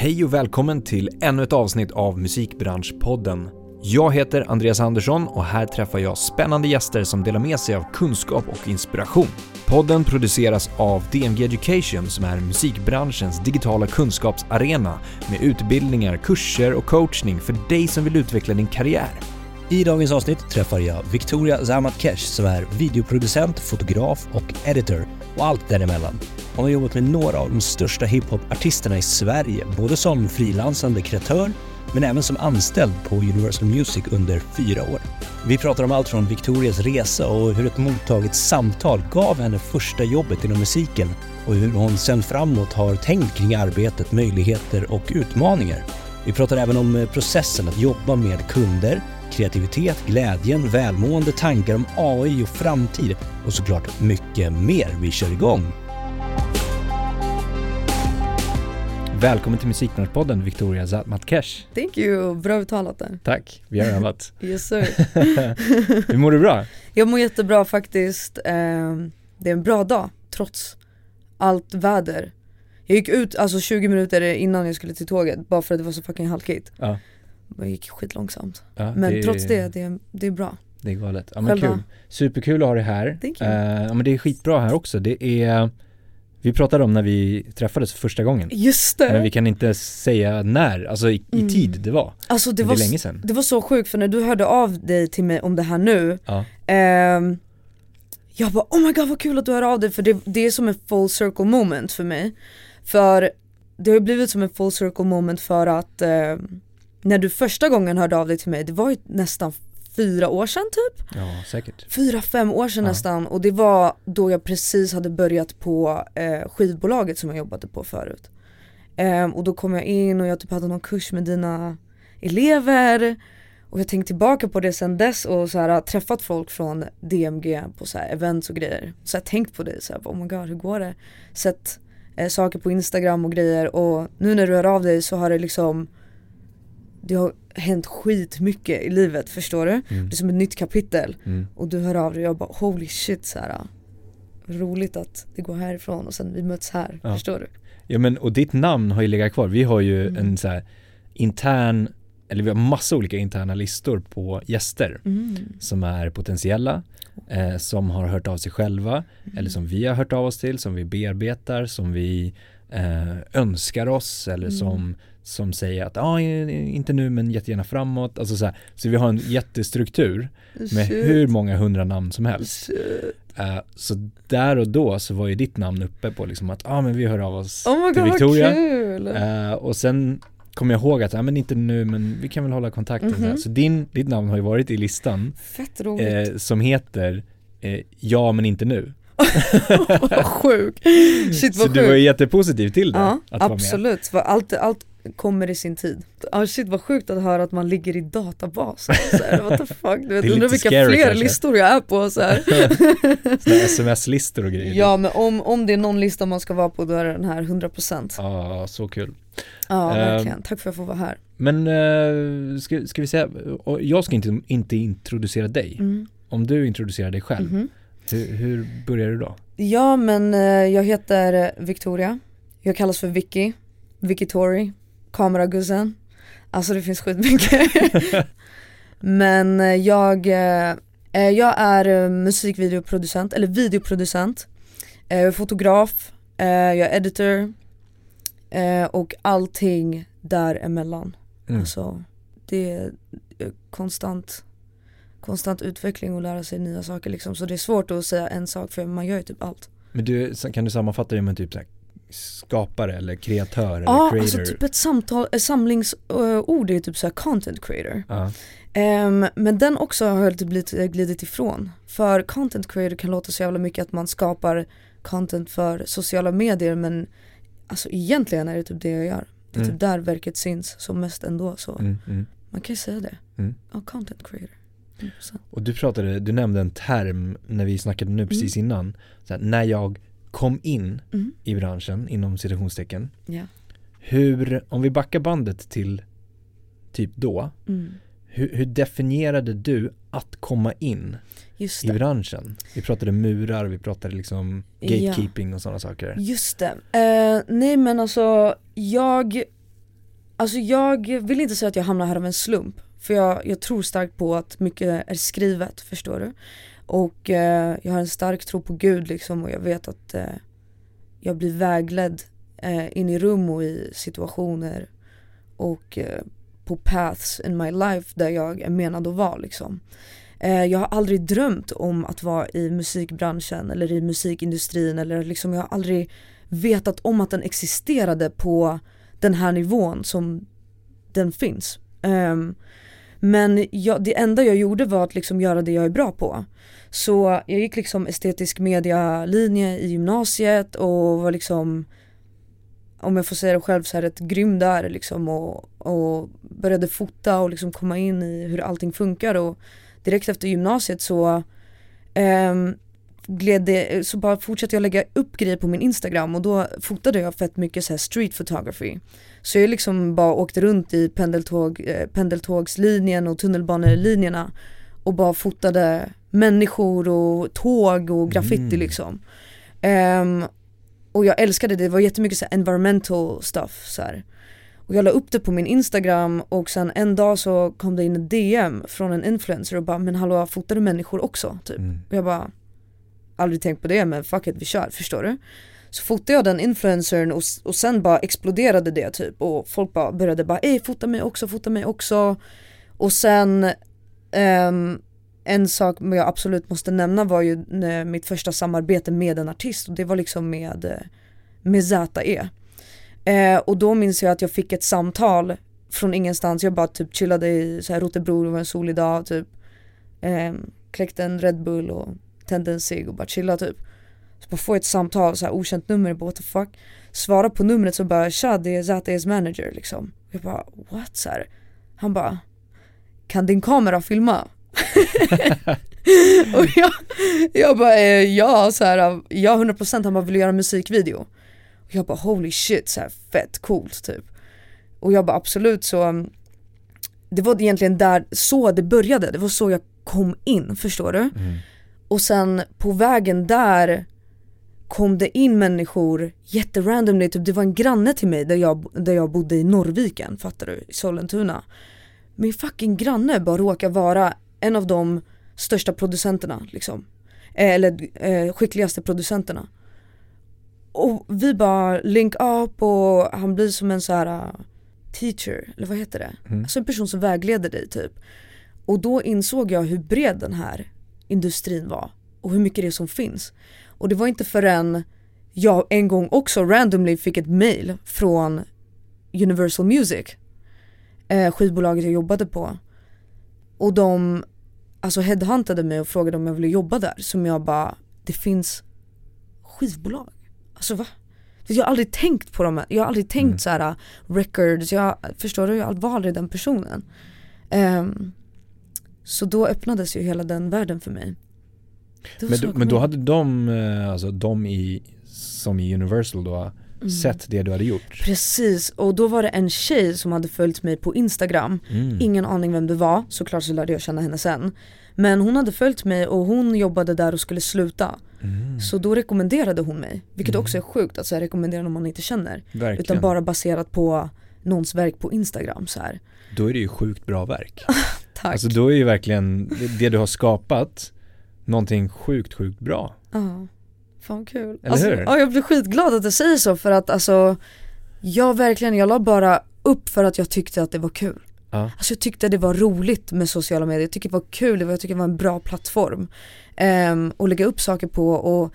Hej och välkommen till ännu ett avsnitt av Musikbranschpodden. Jag heter Andreas Andersson och här träffar jag spännande gäster som delar med sig av kunskap och inspiration. Podden produceras av DMG Education som är musikbranschens digitala kunskapsarena med utbildningar, kurser och coachning för dig som vill utveckla din karriär. I dagens avsnitt träffar jag Victoria Zamatkesh som är videoproducent, fotograf och editor och allt däremellan. Hon har jobbat med några av de största hiphop-artisterna i Sverige, både som frilansande kreatör men även som anställd på Universal Music under fyra år. Vi pratar om allt från Victorias resa och hur ett mottaget samtal gav henne första jobbet inom musiken och hur hon sen framåt har tänkt kring arbetet, möjligheter och utmaningar. Vi pratar även om eh, processen att jobba med kunder, kreativitet, glädjen, välmående, tankar om AI och framtid och såklart mycket mer. Vi kör igång! Välkommen till Musikbranschpodden Victoria Zatmatkesh. Thank you, bra uttalat där. Tack, vi har övat. Yes sir. Hur mår du bra? Jag mår jättebra faktiskt. Ehm, Det är en bra dag trots allt väder. Jag gick ut alltså 20 minuter innan jag skulle till tåget bara för att det var så fucking halkigt. Ja. Det gick skitlångsamt. ja Men trots det, det är, det är bra. Det är galet. Ja men kul. Superkul att ha dig här. Thank you. Eh, ja men det är skitbra här också. Det är, vi pratade om när vi träffades för första gången. Just Men vi det! kan inte säga när, alltså i, i Mm. tid det var. Alltså det Det, var, det länge sedan. det var så sjukt för när du hörde av dig till mig om det här nu Ja. Ehm, jag bara oh my god vad kul att du hör av dig för det, det är som en full circle moment för mig. För det har blivit som en full circle moment för att ehm, när du första gången hörde av dig till mig, det var ju nästan fyra år sedan typ? ja, säkert. Fyra, fem år sedan Ja. nästan och det var då jag precis hade börjat på eh, skivbolaget som jag jobbade på förut. Ehm, och då kom jag in och jag typ hade någon kurs med dina elever och jag tänkt tillbaka på det sen dess och så här, träffat folk från DMG på så här, events och grejer. Så jag tänkt på det så här, oh my god hur går det? Sett eh, saker på Instagram och grejer och nu när du hör av dig så har det liksom det har hänt skitmycket i livet förstår du? Mm. Det är som ett nytt kapitel Mm. och du hör av dig och jag bara holy shit så här. Roligt att det går härifrån och sen vi möts här, Ja. förstår du? Ja men och ditt namn har ju legat kvar. Vi har ju Mm. en så här intern, eller vi har massa olika interna listor på gäster Mm. som är potentiella, eh, som har hört av sig själva Mm. eller som vi har hört av oss till, som vi bearbetar, som vi eh, önskar oss eller Mm. som, som säger att ah, inte nu men jättegärna framåt. Alltså så, här, så vi har en jättestruktur med Shit. hur många hundra namn som helst. Eh, så där och då så var ju ditt namn uppe på liksom att ah, men vi hör av oss Oh my till god Victoria. vad! Eh, och sen kom jag ihåg att, ja men inte nu men vi kan väl hålla kontakten. här. Mhm. Så din, ditt namn har ju varit i listan Fett roligt. eh, som heter eh, Ja men inte nu. vad sjuk. Shit Så vad du var ju jättepositiv till det. Ja absolut, allt, allt kommer i sin tid. Ja shit vad sjukt att höra att man ligger i databasen. Så här, what the fuck, du vet, undrar vilka fler kanske. listor jag är på så här. Sms-listor och grejer. Ja men om, om det är någon lista man ska vara på då är det den här 100% Ja, så kul. Ja verkligen, tack för att jag får vara här. Men eh, ska, ska vi säga, jag ska inte, inte introducera dig. Mm. Om du introducerar dig själv, Mhm. hur, hur börjar du då? Ja men eh, jag heter Victoria, jag kallas för Vicky, Vicky Tori, kameragussen. Alltså det finns skitmycket. men eh, jag, eh, eh, jag är musikvideoproducent, eller videoproducent, jag är fotograf, jag är editor och allting däremellan. Mm. Alltså det är konstant konstant utveckling och lära sig nya saker liksom. Så det är svårt att säga en sak för man gör ju typ allt. Men du, kan du sammanfatta det med typ så skapare eller kreatör eller Ja, creator? alltså typ ett samtal, ett samlingsord är typ såhär content creator. Ja. Ehm, men den också har jag typ lite glidit ifrån. För content creator kan låta så jävla mycket att man skapar content för sociala medier men alltså egentligen är det typ det jag gör. Det är Mm. typ där verket syns som mest ändå så Mm, mm. man kan ju säga det. Mm. Ja, content creator. 100%. Och du pratade, du nämnde en term när vi snackade nu precis innan. Så här, när jag kom in Mm. i branschen, inom citationstecken. Ja. Hur, om vi backar bandet till typ då. Mm. Hur, hur definierade du att komma in i branschen? Vi pratade murar, vi pratade liksom Ja. gatekeeping och sådana saker. Just det. Eh, nej men alltså jag Alltså jag vill inte säga att jag hamnar här av en slump. För jag, jag tror starkt på att mycket är skrivet, förstår du? Och eh, jag har en stark tro på Gud liksom och jag vet att eh, jag blir vägledd eh, in i rum och i situationer och eh, på paths in my life där jag är menad att vara liksom. Eh, jag har aldrig drömt om att vara i musikbranschen eller i musikindustrin eller liksom jag har aldrig vetat om att den existerade på den här nivån som den finns. Ehm, men jag, det enda jag gjorde var att liksom göra det jag är bra på. Så jag gick liksom estetisk media linje i gymnasiet och var liksom om jag får säga det själv så här rätt grym där liksom och, och började fota och liksom komma in i hur allting funkar och direkt efter gymnasiet så um, gled det, så bara fortsatte jag lägga upp grejer på min instagram och då fotade jag fett mycket så street photography. Så jag liksom bara åkte runt i pendeltåg, eh, pendeltågslinjen och tunnelbanelinjerna och bara fotade människor och tåg och graffiti mm. liksom. Um, och jag älskade det, det var jättemycket så environmental stuff så här. Och jag la upp det på min instagram och sen en dag så kom det in en DM från en influencer och bara men hallå fotar du människor också? Typ. Mm. Och jag bara aldrig tänkt på det men fuck it vi kör, förstår du? Så fotade jag den influencern och, och sen bara exploderade det typ och folk bara började bara ey fota mig också, fota mig också Och sen um, en sak jag absolut måste nämna var ju mitt första samarbete med en artist och det var liksom med, eh, med ZE eh, Och då minns jag att jag fick ett samtal från ingenstans, jag bara typ chillade i så här Rotebro, det var en solig dag typ. Eh, Kläckte en Red Bull och tände en cigg och bara chillade typ. Så bara får jag ett samtal, så här, okänt nummer, bara what the fuck? Svarar på numret så bara tja det är Z.E's manager liksom. Jag bara what? Så här. Han bara kan din kamera filma? och jag, jag bara eh, ja, så här, ja 100% han bara vill göra musikvideo och Jag bara holy shit, så här, fett coolt typ Och jag bara absolut så Det var egentligen där, så det började, det var så jag kom in, förstår du? Mm. Och sen på vägen där kom det in människor jätterandomly, typ det var en granne till mig där jag, där jag bodde i Norrviken, fattar du? I Sollentuna. Min fucking granne bara råkar vara en av de största producenterna liksom. Eh, eller eh, skickligaste producenterna. Och vi bara link up och han blir som en så här uh, teacher, eller vad heter det? Mm. Alltså en person som vägleder dig typ. Och då insåg jag hur bred den här industrin var och hur mycket det är som finns. Och det var inte förrän jag en gång också randomly fick ett mail från Universal Music, eh, skivbolaget jag jobbade på. Och de alltså headhuntade mig och frågade om jag ville jobba där. Som jag bara, det finns skivbolag. Alltså va? Jag har aldrig tänkt på dem, jag har aldrig tänkt mm. så här records, jag, förstår du? Jag var aldrig den personen. Um, så då öppnades ju hela den världen för mig. Men, då, men då hade de, eh, alltså de i, som i Universal då, mm. sett det du hade gjort? Precis, och då var det en tjej som hade följt mig på Instagram. Mm. Ingen aning vem det var, såklart så lärde jag känna henne sen. Men hon hade följt mig och hon jobbade där och skulle sluta. Mm. Så då rekommenderade hon mig, vilket mm. också är sjukt att så här, rekommendera någon man inte känner. Verkligen. Utan bara baserat på någons verk på Instagram så här. Då är det ju sjukt bra verk. Tack. Alltså då är ju verkligen det du har skapat någonting sjukt, sjukt bra. Ja, fan kul. Eller alltså, hur? Ja, jag blir skitglad att du säger så för att alltså Jag verkligen, jag la bara upp för att jag tyckte att det var kul. Ja. Alltså jag tyckte det var roligt med sociala medier, jag tyckte det var kul, jag tyckte det var en bra plattform. Um, att lägga upp saker på och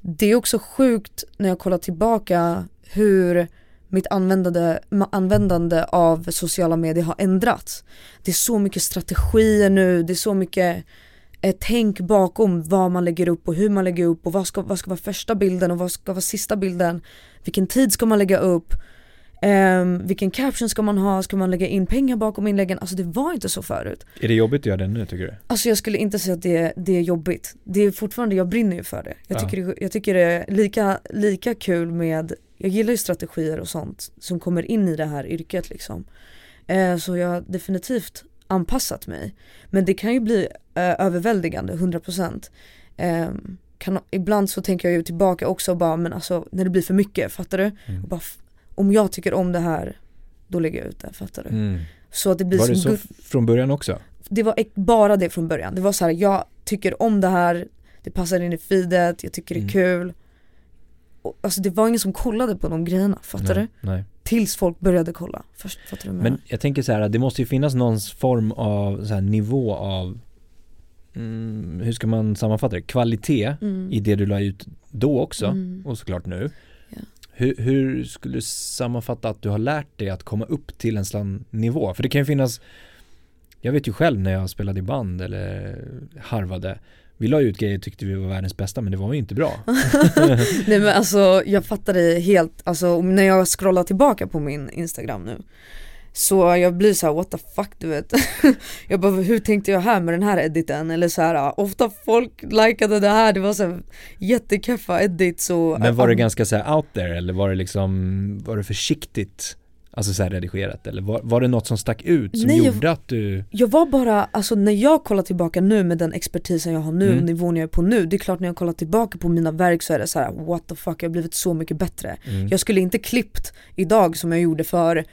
det är också sjukt när jag kollar tillbaka hur mitt användande, användande av sociala medier har ändrats. Det är så mycket strategier nu, det är så mycket eh, tänk bakom vad man lägger upp och hur man lägger upp och vad ska, vad ska vara första bilden och vad ska vara sista bilden. Vilken tid ska man lägga upp? Um, vilken caption ska man ha? Ska man lägga in pengar bakom inläggen? Alltså det var inte så förut. Är det jobbigt att göra det nu tycker du? Alltså jag skulle inte säga att det, det är jobbigt. Det är fortfarande, jag brinner ju för det. Jag, ja. tycker, jag tycker det är lika, lika kul med, jag gillar ju strategier och sånt som kommer in i det här yrket liksom. Uh, så jag har definitivt anpassat mig. Men det kan ju bli uh, överväldigande, 100%. Um, kan, ibland så tänker jag ju tillbaka också och bara men alltså när det blir för mycket, fattar du? Mm. Bara, om jag tycker om det här, då lägger jag ut det, fattar du? Mm. Så att det blir Var det så från början också? det var bara det från början. Det var så här, jag tycker om det här, det passar in i feedet, jag tycker det är Mm. kul. Och, alltså det var ingen som kollade på de grejerna, fattar nej, du? Nej. Tills folk började kolla. Först, fattar du Men jag tänker så här, det måste ju finnas någon form av så här, nivå av, mm, hur ska man sammanfatta det? Kvalitet Mm. i det du la ut då också Mm. och såklart nu. Ja. Hur, hur skulle du sammanfatta att du har lärt dig att komma upp till en sån nivå? För det kan ju finnas, jag vet ju själv när jag spelade i band eller harvade, vi la ut grejer tyckte vi var världens bästa men det var ju inte bra. Nej men alltså jag fattar det helt, alltså när jag scrollar tillbaka på min instagram nu Så jag blir så här: what the fuck du vet Jag bara hur tänkte jag här med den här editen? Eller så här, ofta folk likade det här, det var så här jättekeffa edits och Men var det ganska så här out there eller var det liksom, var det försiktigt? Alltså så här redigerat eller var, var det något som stack ut som Nej, jag- gjorde att du Jag var bara, alltså när jag kollar tillbaka nu med den expertisen jag har nu Mm. och nivån jag är på nu Det är klart när jag kollar tillbaka på mina verk så är det så här: what the fuck jag har blivit så mycket bättre Mm. Jag skulle inte klippt idag som jag gjorde för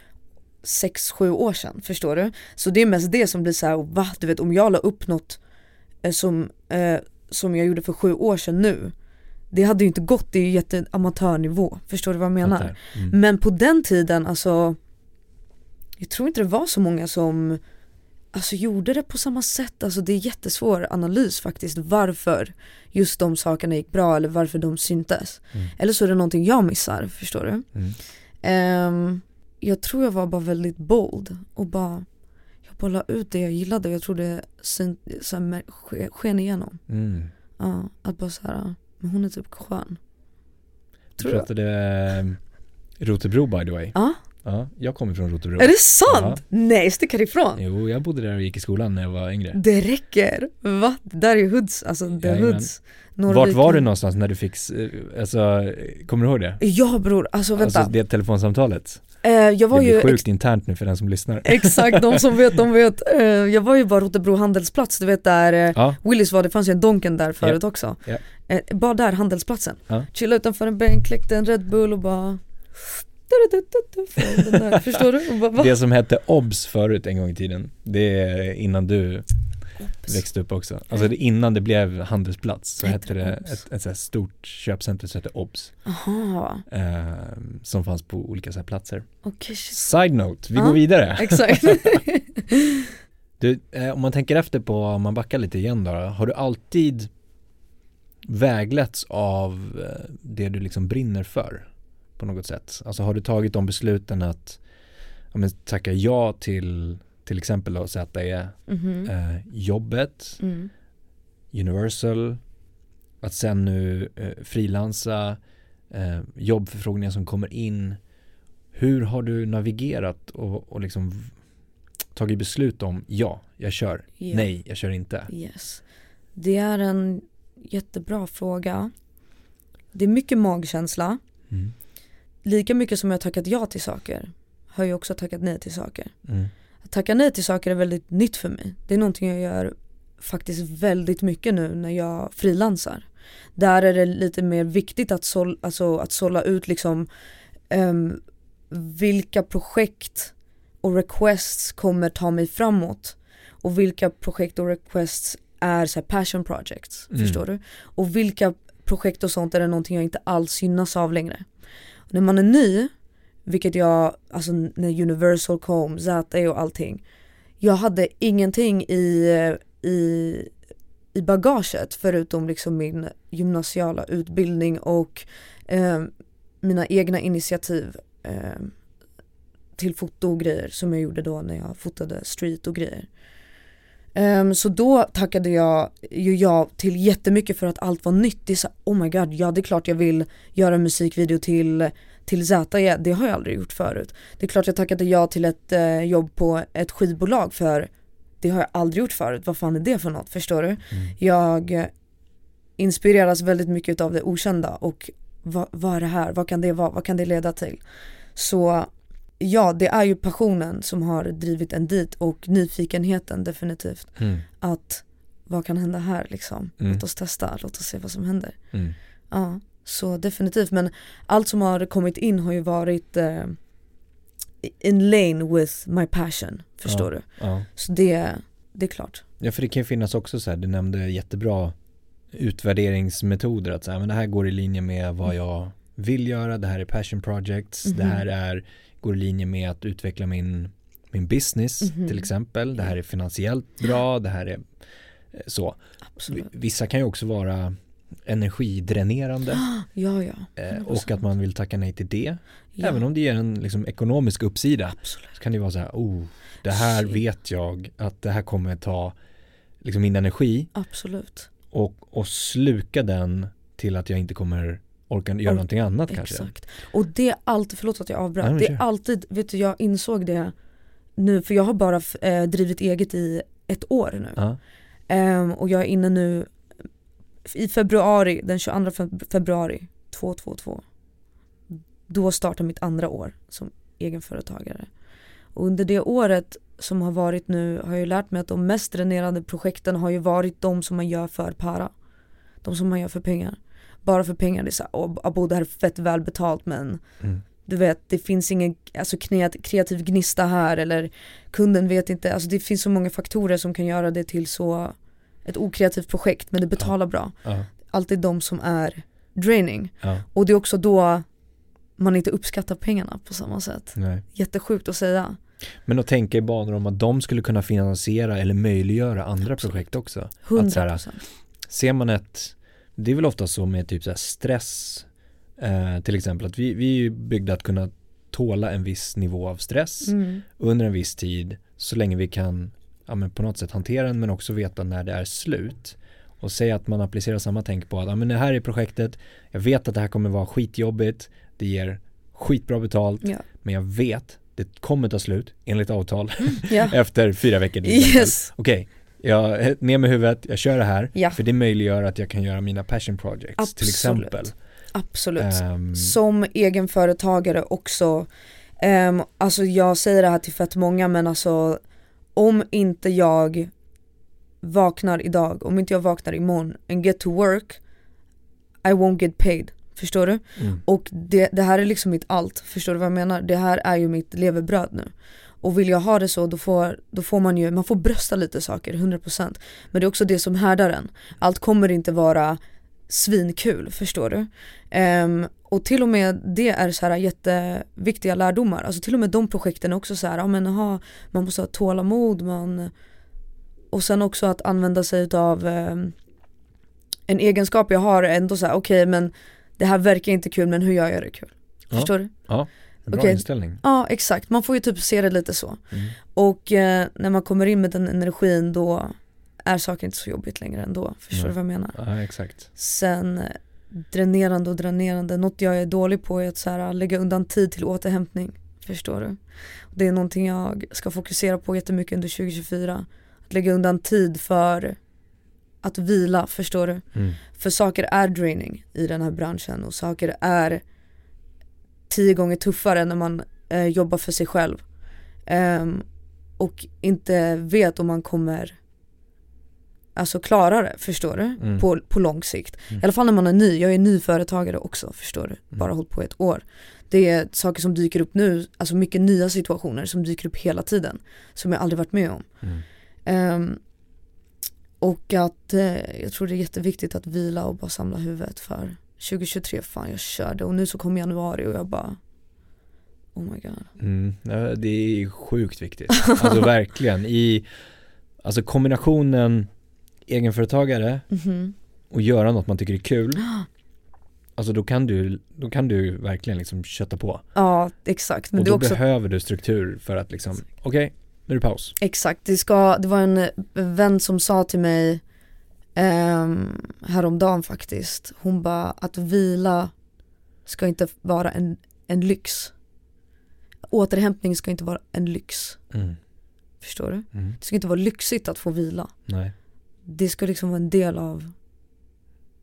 6-7 år sedan, förstår du? Så det är mest det som blir så här, va? Du vet om jag la upp något eh, som, eh, som jag gjorde för 7 år sedan nu Det hade ju inte gått, det är ju jätteamatörnivå, förstår du vad jag menar? Mm. Men på den tiden, alltså Jag tror inte det var så många som Alltså gjorde det på samma sätt, alltså det är jättesvår analys faktiskt varför just de sakerna gick bra eller varför de syntes. Mm. Eller så är det någonting jag missar, förstår du? Mm. Ehm, jag tror jag var bara väldigt bold och bara Jag bara la ut det jag gillade och jag tror det så här, med- ske- sken igenom. Mm. Ja, att bara såhär, men hon är typ skön. Tror Du jag. pratade eh, Rotebro by the way. Ja, Ja, jag kommer från Rotebro. är det sant? Nej, stick härifrån. Jo, jag bodde där och gick i skolan när jag var yngre. Det räcker, va? Det där är hoods, alltså the Jajamän. hoods Vart Norrviken. var du någonstans när du fick, alltså, kommer du ihåg det? Ja bror, alltså vänta. Alltså det telefonsamtalet. Eh, jag var det blir ju sjukt internt nu för den som lyssnar. Exakt, de som vet, de vet. Eh, jag var ju bara Rotebro handelsplats, du vet där eh, Ja, Willys var, det fanns ju en Donken där förut också. Ja. Eh, bara där, handelsplatsen. Ja. Chilla utanför en bänk, kläckte en Red Bull och bara Förstår du? Bara, det som hette OBS förut en gång i tiden, det är innan du växte upp också. Alltså det innan det blev handelsplats så Hette hette det ett, ett så här stort köpcenter som hette OBS. Eh, som fanns på olika så platser. shit. Side note, vi Ja, går vidare. Exakt. Du, eh, om man tänker efter på, om man backar lite igen då, har du alltid vägletts av eh, det du liksom brinner för på något sätt? Alltså har du tagit de besluten att ja, men, tacka ja till till exempel då ZE, Mhm. eh, jobbet, Mm. Universal, att sen nu eh, frilansa, eh, jobbförfrågningar som kommer in. Hur har du navigerat och, och liksom tagit beslut om ja, jag kör, Ja. nej, jag kör inte? Yes. Det är en jättebra fråga. Det är mycket magkänsla. Mm. Lika mycket som jag har tackat ja till saker har jag också tackat nej till saker. Mm. Tacka nej till saker är väldigt nytt för mig. Det är någonting jag gör faktiskt väldigt mycket nu när jag frilansar. Där är det lite mer viktigt att, sål, alltså, att sålla ut liksom ehm, vilka projekt och requests kommer ta mig framåt och vilka projekt och requests är så här passion projects, Mm. förstår du? Och vilka projekt och sånt är det någonting jag inte alls gynnas av längre. När man är ny, vilket jag, alltså när Universal kom, ZE och allting. Jag hade ingenting i, i, i bagaget förutom liksom min gymnasiala utbildning och eh, mina egna initiativ eh, till foto och grejer som jag gjorde då när jag fotade street och grejer. Um, så då tackade jag ju ja till jättemycket för att allt var nytt. Det är så, oh my god, ja det är klart jag vill göra en musikvideo till, till ZE, det har jag aldrig gjort förut. Det är klart jag tackade ja till ett eh, jobb på ett skivbolag för det har jag aldrig gjort förut, vad fan är det för något, förstår du? Jag eh, inspireras väldigt mycket av det okända och vad, vad är det här, vad kan det vara, vad kan det leda till? Så ja, det är ju passionen som har drivit en dit och nyfikenheten definitivt. Mm. Att vad kan hända här liksom? Mm. Låt oss testa, låt oss se vad som händer. Mm. Ja, så definitivt. Men allt som har kommit in har ju varit eh, in lane with my passion, förstår du? Ja. Så det, det är klart. ja, för det kan ju finnas också så här, du nämnde jättebra utvärderingsmetoder att så här, men det här går i linje med vad jag vill göra, det här är passion projects, det Mhm. här är, går i linje med att utveckla min, min business Mhm. till exempel, det här är finansiellt bra, det här är eh, så. Absolut. Vissa kan ju också vara energidränerande Ja, ja. eh, och att man vill tacka nej till det. ja. Även om det ger en liksom, ekonomisk uppsida Absolut. så kan det vara så här, oh, det här Shit. vet jag att det här kommer ta liksom min energi Absolut. och, och sluka den till att jag inte kommer orka göra Ork- någonting annat kanske. Exakt. Och det är alltid, förlåt att jag Nej, avbröt, men det är alltid, vet du jag insåg det nu för jag har bara eh, drivit eget i ett år nu. Ja, Ehm, och jag är inne nu i februari, den 22 feb- februari 222. Då startar mitt andra år som egenföretagare. Och under det året som har varit nu har jag lärt mig att de mest dränerande projekten har ju varit de som man gör för para. De som man gör för pengar. Bara för pengar, det är såhär, åh abo det här är fett välbetalt men mm. du vet det finns ingen alltså, kreat- kreativ gnista här eller kunden vet inte, alltså det finns så många faktorer som kan göra det till så ett okreativt projekt men det betalar bra. Alltid de som är draining. Och det är också då man inte uppskattar pengarna på samma sätt. nej. Jättesjukt att säga. Men att tänka i banor om att de skulle kunna finansiera eller möjliggöra andra projekt också. Att så 100%. här, ser man ett, det är väl ofta så med typ så här stress, eh, till exempel att vi, vi är byggda att kunna tåla en viss nivå av stress Mm. under en viss tid så länge vi kan ja, men på något sätt hantera den men också veta när det är slut. Och säga att man applicerar samma tänk på att ja, men det här är projektet, jag vet att det här kommer vara skitjobbigt, det ger skitbra betalt, Ja. men jag vet, det kommer ta slut enligt avtal Ja. efter fyra veckor. till. Yes. Okej, jag ner med huvudet, jag kör det här, Ja. för det möjliggör att jag kan göra mina passion projects till Absolut. exempel. Absolut. Ehm, Som egenföretagare också, um, alltså jag säger det här till fett många men alltså om inte jag vaknar idag, om inte jag vaknar imorgon and get to work I won't get paid, förstår du? mm, Och det, det här är liksom mitt allt, förstår du vad jag menar? Det här är ju mitt levebröd nu. Och vill jag ha det så då får, då får man ju, man får brösta lite saker, 100% Men det är också det som härdar en. Allt kommer inte vara svinkul, förstår du? Ehm, och till och med det är så här jätteviktiga lärdomar, alltså till och med de projekten är också så här, ja men aha, man måste ha tålamod, man och sen också att använda sig utav ehm, en egenskap jag har ändå så här, okej men det här verkar inte kul men hur gör jag det kul? Ja. Förstår du? bra okej. inställning. Ja exakt, man får ju typ se det lite så. Mm. Och eh, när man kommer in med den energin då är saker inte så jobbigt längre ändå. Förstår du vad jag menar? Ja, exakt. Sen eh, dränerande och dränerande, något jag är dålig på är att så här, lägga undan tid till återhämtning. Förstår du? Det är någonting jag ska fokusera på jättemycket under 2024. Att lägga undan tid för att vila, förstår du? Mm. För saker är draining i den här branschen och saker är tio gånger tuffare när man eh, jobbar för sig själv. Ehm, och inte vet om man kommer alltså klara det, förstår du? Mm. På, på lång sikt. Mm. I alla fall när man är ny, jag är ny företagare också förstår du. Bara hållit på ett år. Det är saker som dyker upp nu, alltså mycket nya situationer som dyker upp hela tiden. Som jag aldrig varit med om. Mm. Ehm, och att eh, jag tror det är jätteviktigt att vila och bara samla huvudet för 2023, fan jag körde och nu så kom januari och jag bara Oh my god. Mm. Det är sjukt viktigt. Alltså verkligen. I, alltså kombinationen egenföretagare Mhm. och göra något man tycker är kul. Alltså då kan du, då kan du verkligen liksom kötta på. Ja exakt, men och då också behöver du struktur för att liksom, okej, nu är det paus. Exakt, det, ska, det var en eh, vän som sa till mig um, häromdagen faktiskt, hon bara att vila ska inte vara en, en lyx. Återhämtning ska inte vara en lyx, Mm. förstår du? Mm. Det ska inte vara lyxigt att få vila. Nej. Det ska liksom vara en del av,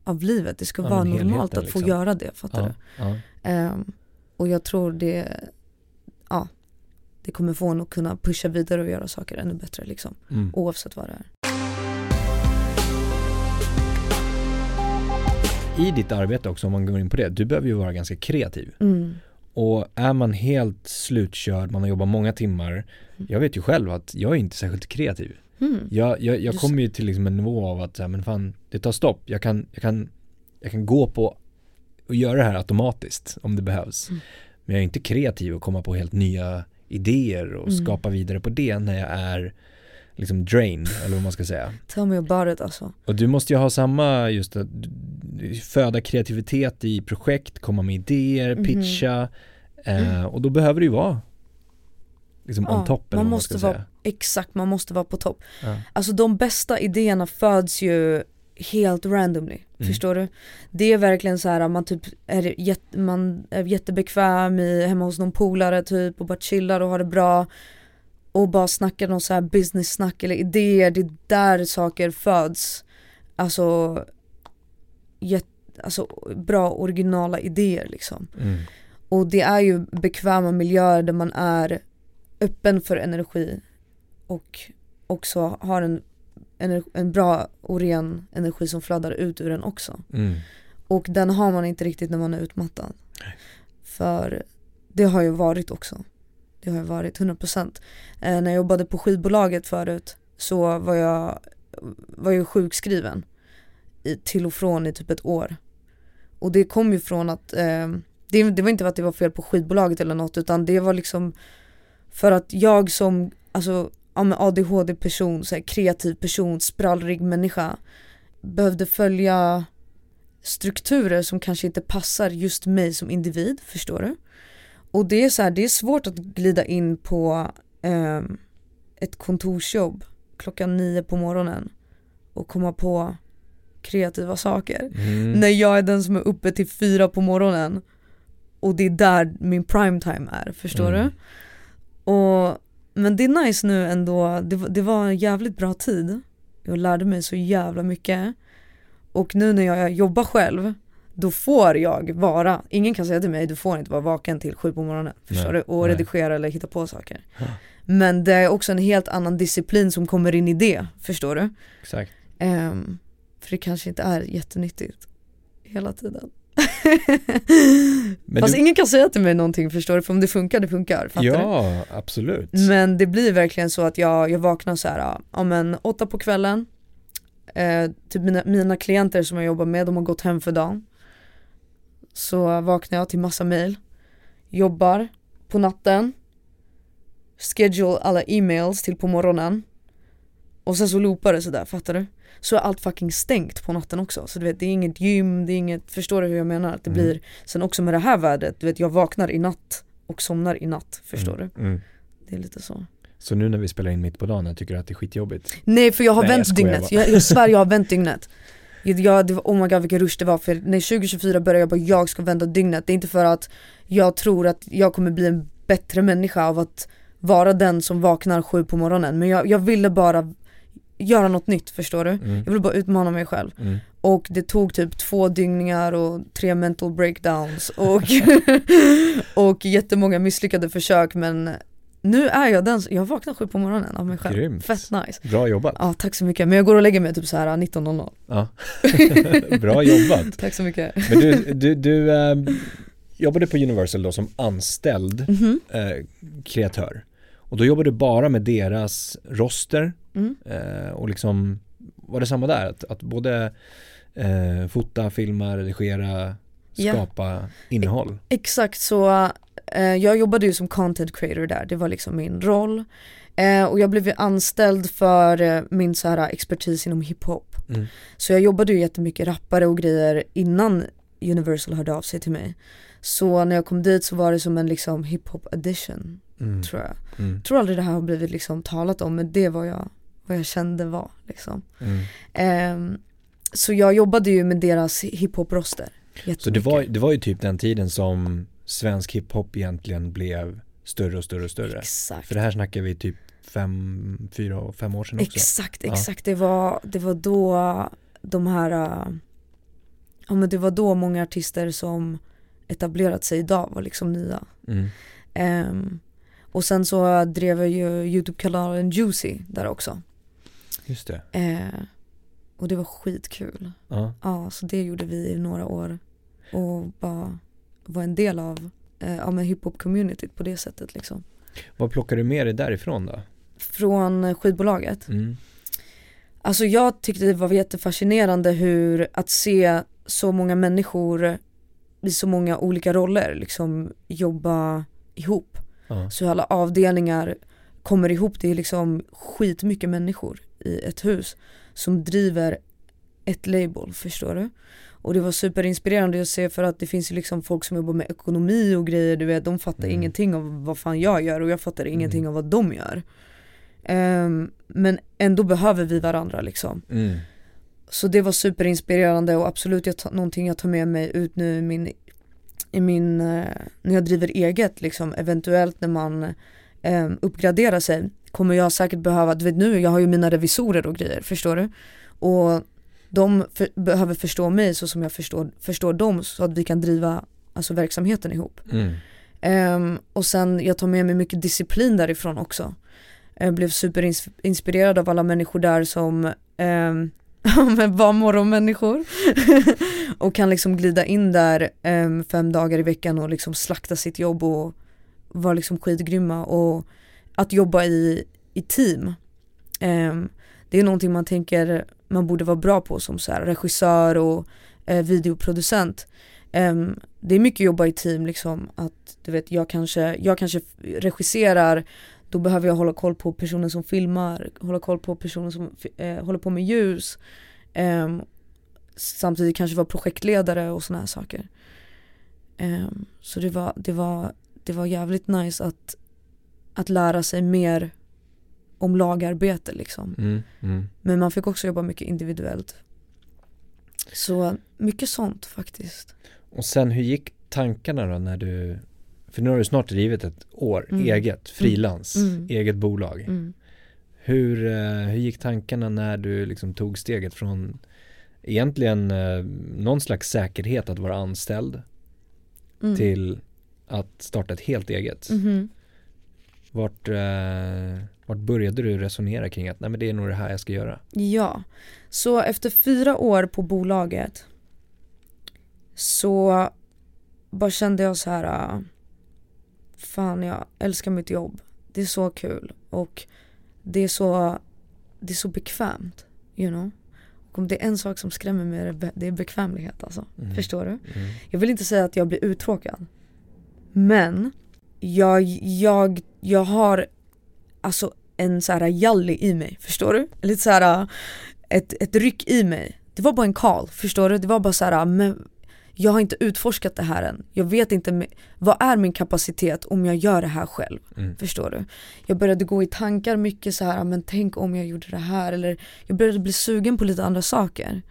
av livet, det ska Ja, vara normalt att få liksom. göra det, fattar Ja, du? Ehm, och jag tror det, ja, det kommer få en att kunna pusha vidare och göra saker ännu bättre liksom, Mm. oavsett vad det är. I ditt arbete också, om man går in på det, du behöver ju vara ganska kreativ. Mm. och är man helt slutkörd, man har jobbat många timmar, jag vet ju själv att jag är inte särskilt kreativ. Mm. Jag, jag, jag kommer ju till liksom en nivå av att, här, men fan, det tar stopp. Jag kan, jag kan, jag kan gå på och göra det här automatiskt om det behövs. Mm. Men jag är inte kreativ och komma på helt nya idéer och Mm. skapa vidare på det när jag är liksom drained, eller vad man ska säga. Tell me about it alltså. Och du måste ju ha samma, just att föda kreativitet i projekt, komma med idéer, Mhm. pitcha. Eh, och då behöver det ju vara liksom Ja, on top man vad man måste ska vara- säga. Exakt, man måste vara på topp. Ja. Alltså de bästa idéerna föds ju helt randomly, Mm. förstår du? Det är verkligen så här man typ är, jätte, man är jättebekväm i, hemma hos någon polare typ och bara chillar och har det bra och bara snackar någon så här business snack eller idéer, det är där saker föds. Alltså, jätt, alltså bra originala idéer liksom. Mm. Och det är ju bekväma miljöer där man är öppen för energi och också har en, ener- en bra och ren energi som flödar ut ur den också. Mm. Och den har man inte riktigt när man är utmattad. För det har ju varit också. Det har ju varit 100%. Eh, när jag jobbade på skivbolaget förut så var jag, var jag sjukskriven i, till och från i typ ett år. Och det kom ju från att, eh, det, det var inte att det var fel på skivbolaget eller något utan det var liksom för att jag som alltså, ja, ADHD-person, så här, kreativ person, sprallrig människa behövde följa strukturer som kanske inte passar just mig som individ, förstår du? Och det är så här, det är svårt att glida in på ehm, ett kontorsjobb klockan nio på morgonen och komma på kreativa saker. Mm. När jag är den som är uppe till fyra på morgonen och det är där min prime time är, förstår Mm. du? Och, men det är nice nu ändå, det, var- det var en jävligt bra tid. Jag lärde mig så jävla mycket. Och nu när jag jobbar själv, då får jag vara, ingen kan säga till mig du får inte vara vaken till sju på morgonen, förstår Nej, du? Och nej. redigera eller hitta på saker. Men det är också en helt annan disciplin som kommer in i det, förstår du? Exakt. Ehm, för det kanske inte är jättenyttigt hela tiden. Men Fast du- ingen kan säga till mig någonting förstår du, för om det funkar, det funkar. Fattar du? Ja, absolut. Men det blir verkligen så att jag, jag vaknar så här, ja men åtta på kvällen, eh, typ mina, mina klienter som jag jobbar med, de har gått hem för dagen. Så vaknar jag till massa mail, jobbar på natten, schedule alla e-mails till på morgonen och sen så loopar det sådär, fattar du? Så är allt fucking stängt på natten också, så du vet det är inget gym, det är inget, förstår du hur jag menar? Att det Mm. blir, sen också med det här vädret, du vet jag vaknar i natt och somnar i natt, förstår du? Mm. Det är lite så. Så nu när vi spelar in mitt på dagen, jag tycker du att det är skitjobbigt? Nej för jag har Nej, jag vänt skojar dygnet, jag, jag svär jag har vänt dygnet jag, jag, det var, Oh my god vilken rush det var för när 2024 började jag bara jag ska vända dygnet Det är inte för att jag tror att jag kommer bli en bättre människa av att vara den som vaknar sju på morgonen Men jag, jag ville bara göra något nytt förstår du? Mm. Jag ville bara utmana mig själv Mm. och det tog typ två dyngningar och tre mental breakdowns och, och jättemånga misslyckade försök men nu är jag den, jag vaknar sju på morgonen av mig själv. Grymt. Fett nice. Bra jobbat. Ja tack så mycket, men jag går och lägger mig typ så här 19.00. Ja. Bra jobbat. Tack så mycket. Men du, du, du eh, jobbade på Universal då som anställd Mhm. eh, kreatör. Och då jobbade du bara med deras roster Mm. eh, och liksom var det samma där? Att, att både eh, fota, filma, redigera, skapa innehåll? Exakt så, eh, jag jobbade ju som content creator där, det var liksom min roll. Eh, och jag blev ju anställd för eh, min så här expertis inom hiphop. Mm. Så jag jobbade ju jättemycket rappare och grejer innan Universal hörde av sig till mig. Så när jag kom dit så var det som en liksom hiphop edition Mm. tror jag. Mm. Tror aldrig det här har blivit liksom talat om men det var jag, vad jag kände var liksom. Mm. Ehm, så jag jobbade ju med deras hiphop-roster. Så det var, det var ju typ den tiden som svensk hiphop egentligen blev större och större och större. Exakt. För det här snackar vi typ fem, fyra fem år sedan också. Exakt, Ja. exakt. Det, var, det var då de här, äh, ja men det var då många artister som etablerat sig idag var liksom nya. Mm. Ehm, och sen så drev jag ju YouTube-kanalen Juicy där också. Just det. Eh, och det var skitkul. Ja. Ja, så det gjorde vi i några år. Och bara var en del av eh, ja, hiphop-communityt på det sättet liksom. Vad plockar du med dig därifrån då? Från skivbolaget. Mm. Alltså jag tyckte det var jättefascinerande hur att se så många människor i så många olika roller liksom jobba ihop. Ja. Så alla avdelningar kommer ihop, det är liksom skitmycket människor i ett hus som driver ett label, förstår du? Och det var superinspirerande att se för att det finns ju liksom folk som jobbar med ekonomi och grejer, du vet de fattar Mm. ingenting av vad fan jag gör och jag fattar ingenting Mm. av vad de gör. Ehm, men ändå behöver vi varandra liksom. Mm. Så det var superinspirerande och absolut jag någonting jag tar med mig ut nu i min, i min eh, när jag driver eget liksom, eventuellt när man eh, uppgraderar sig kommer jag säkert behöva, du vet nu jag har ju mina revisorer och grejer, förstår du? Och de för, behöver förstå mig så som jag förstår, förstår dem så att vi kan driva alltså, verksamheten ihop. Mm. Ehm, och sen jag tar med mig mycket disciplin därifrån också. Jag blev superinspirerad av alla människor där som ehm, men var morgonmänniskor och kan liksom glida in där um, fem dagar i veckan och liksom slakta sitt jobb och vara liksom skitgrymma och att jobba i, i team. um, det är någonting man tänker man borde vara bra på som så här regissör och uh, videoproducent. um, det är mycket jobba i team liksom att du vet jag kanske, jag kanske regisserar då behöver jag hålla koll på personen som filmar, hålla koll på personen som eh, håller på med ljus ehm, samtidigt kanske vara projektledare och såna här saker. Ehm, så det var, det, var, det var jävligt nice att, att lära sig mer om lagarbete liksom. Mm. Mm. Men man fick också jobba mycket individuellt. Så mycket sånt faktiskt. Och sen hur gick tankarna då när du, för nu har du snart drivit ett år Mm. eget, frilans, Mm. eget bolag. Mm. Hur, eh, hur gick tankarna när du liksom tog steget från egentligen eh, någon slags säkerhet att vara anställd Mm. till att starta ett helt eget? Mhm. Vart, eh, vart började du resonera kring att nej men det är nog det här jag ska göra? Ja, så efter fyra år på bolaget så bara kände jag så här. Fan jag älskar mitt jobb. Det är så kul och det är så, det är så bekvämt. You know? Och om det är en sak som skrämmer mig det är bekvämlighet alltså. Mm. Förstår du? Mm. Jag vill inte säga att jag blir uttråkad. Men jag, jag, jag har alltså en så här jalli i mig, förstår du? Lite så här ett, ett ryck i mig. Det var bara en call, förstår du? Det var bara så här, men jag har inte utforskat det här än. Jag vet inte, vad är min kapacitet om jag gör det här själv? Mm. Förstår du? Jag började gå i tankar mycket så här, men tänk om jag gjorde det här eller jag började bli sugen på lite andra saker.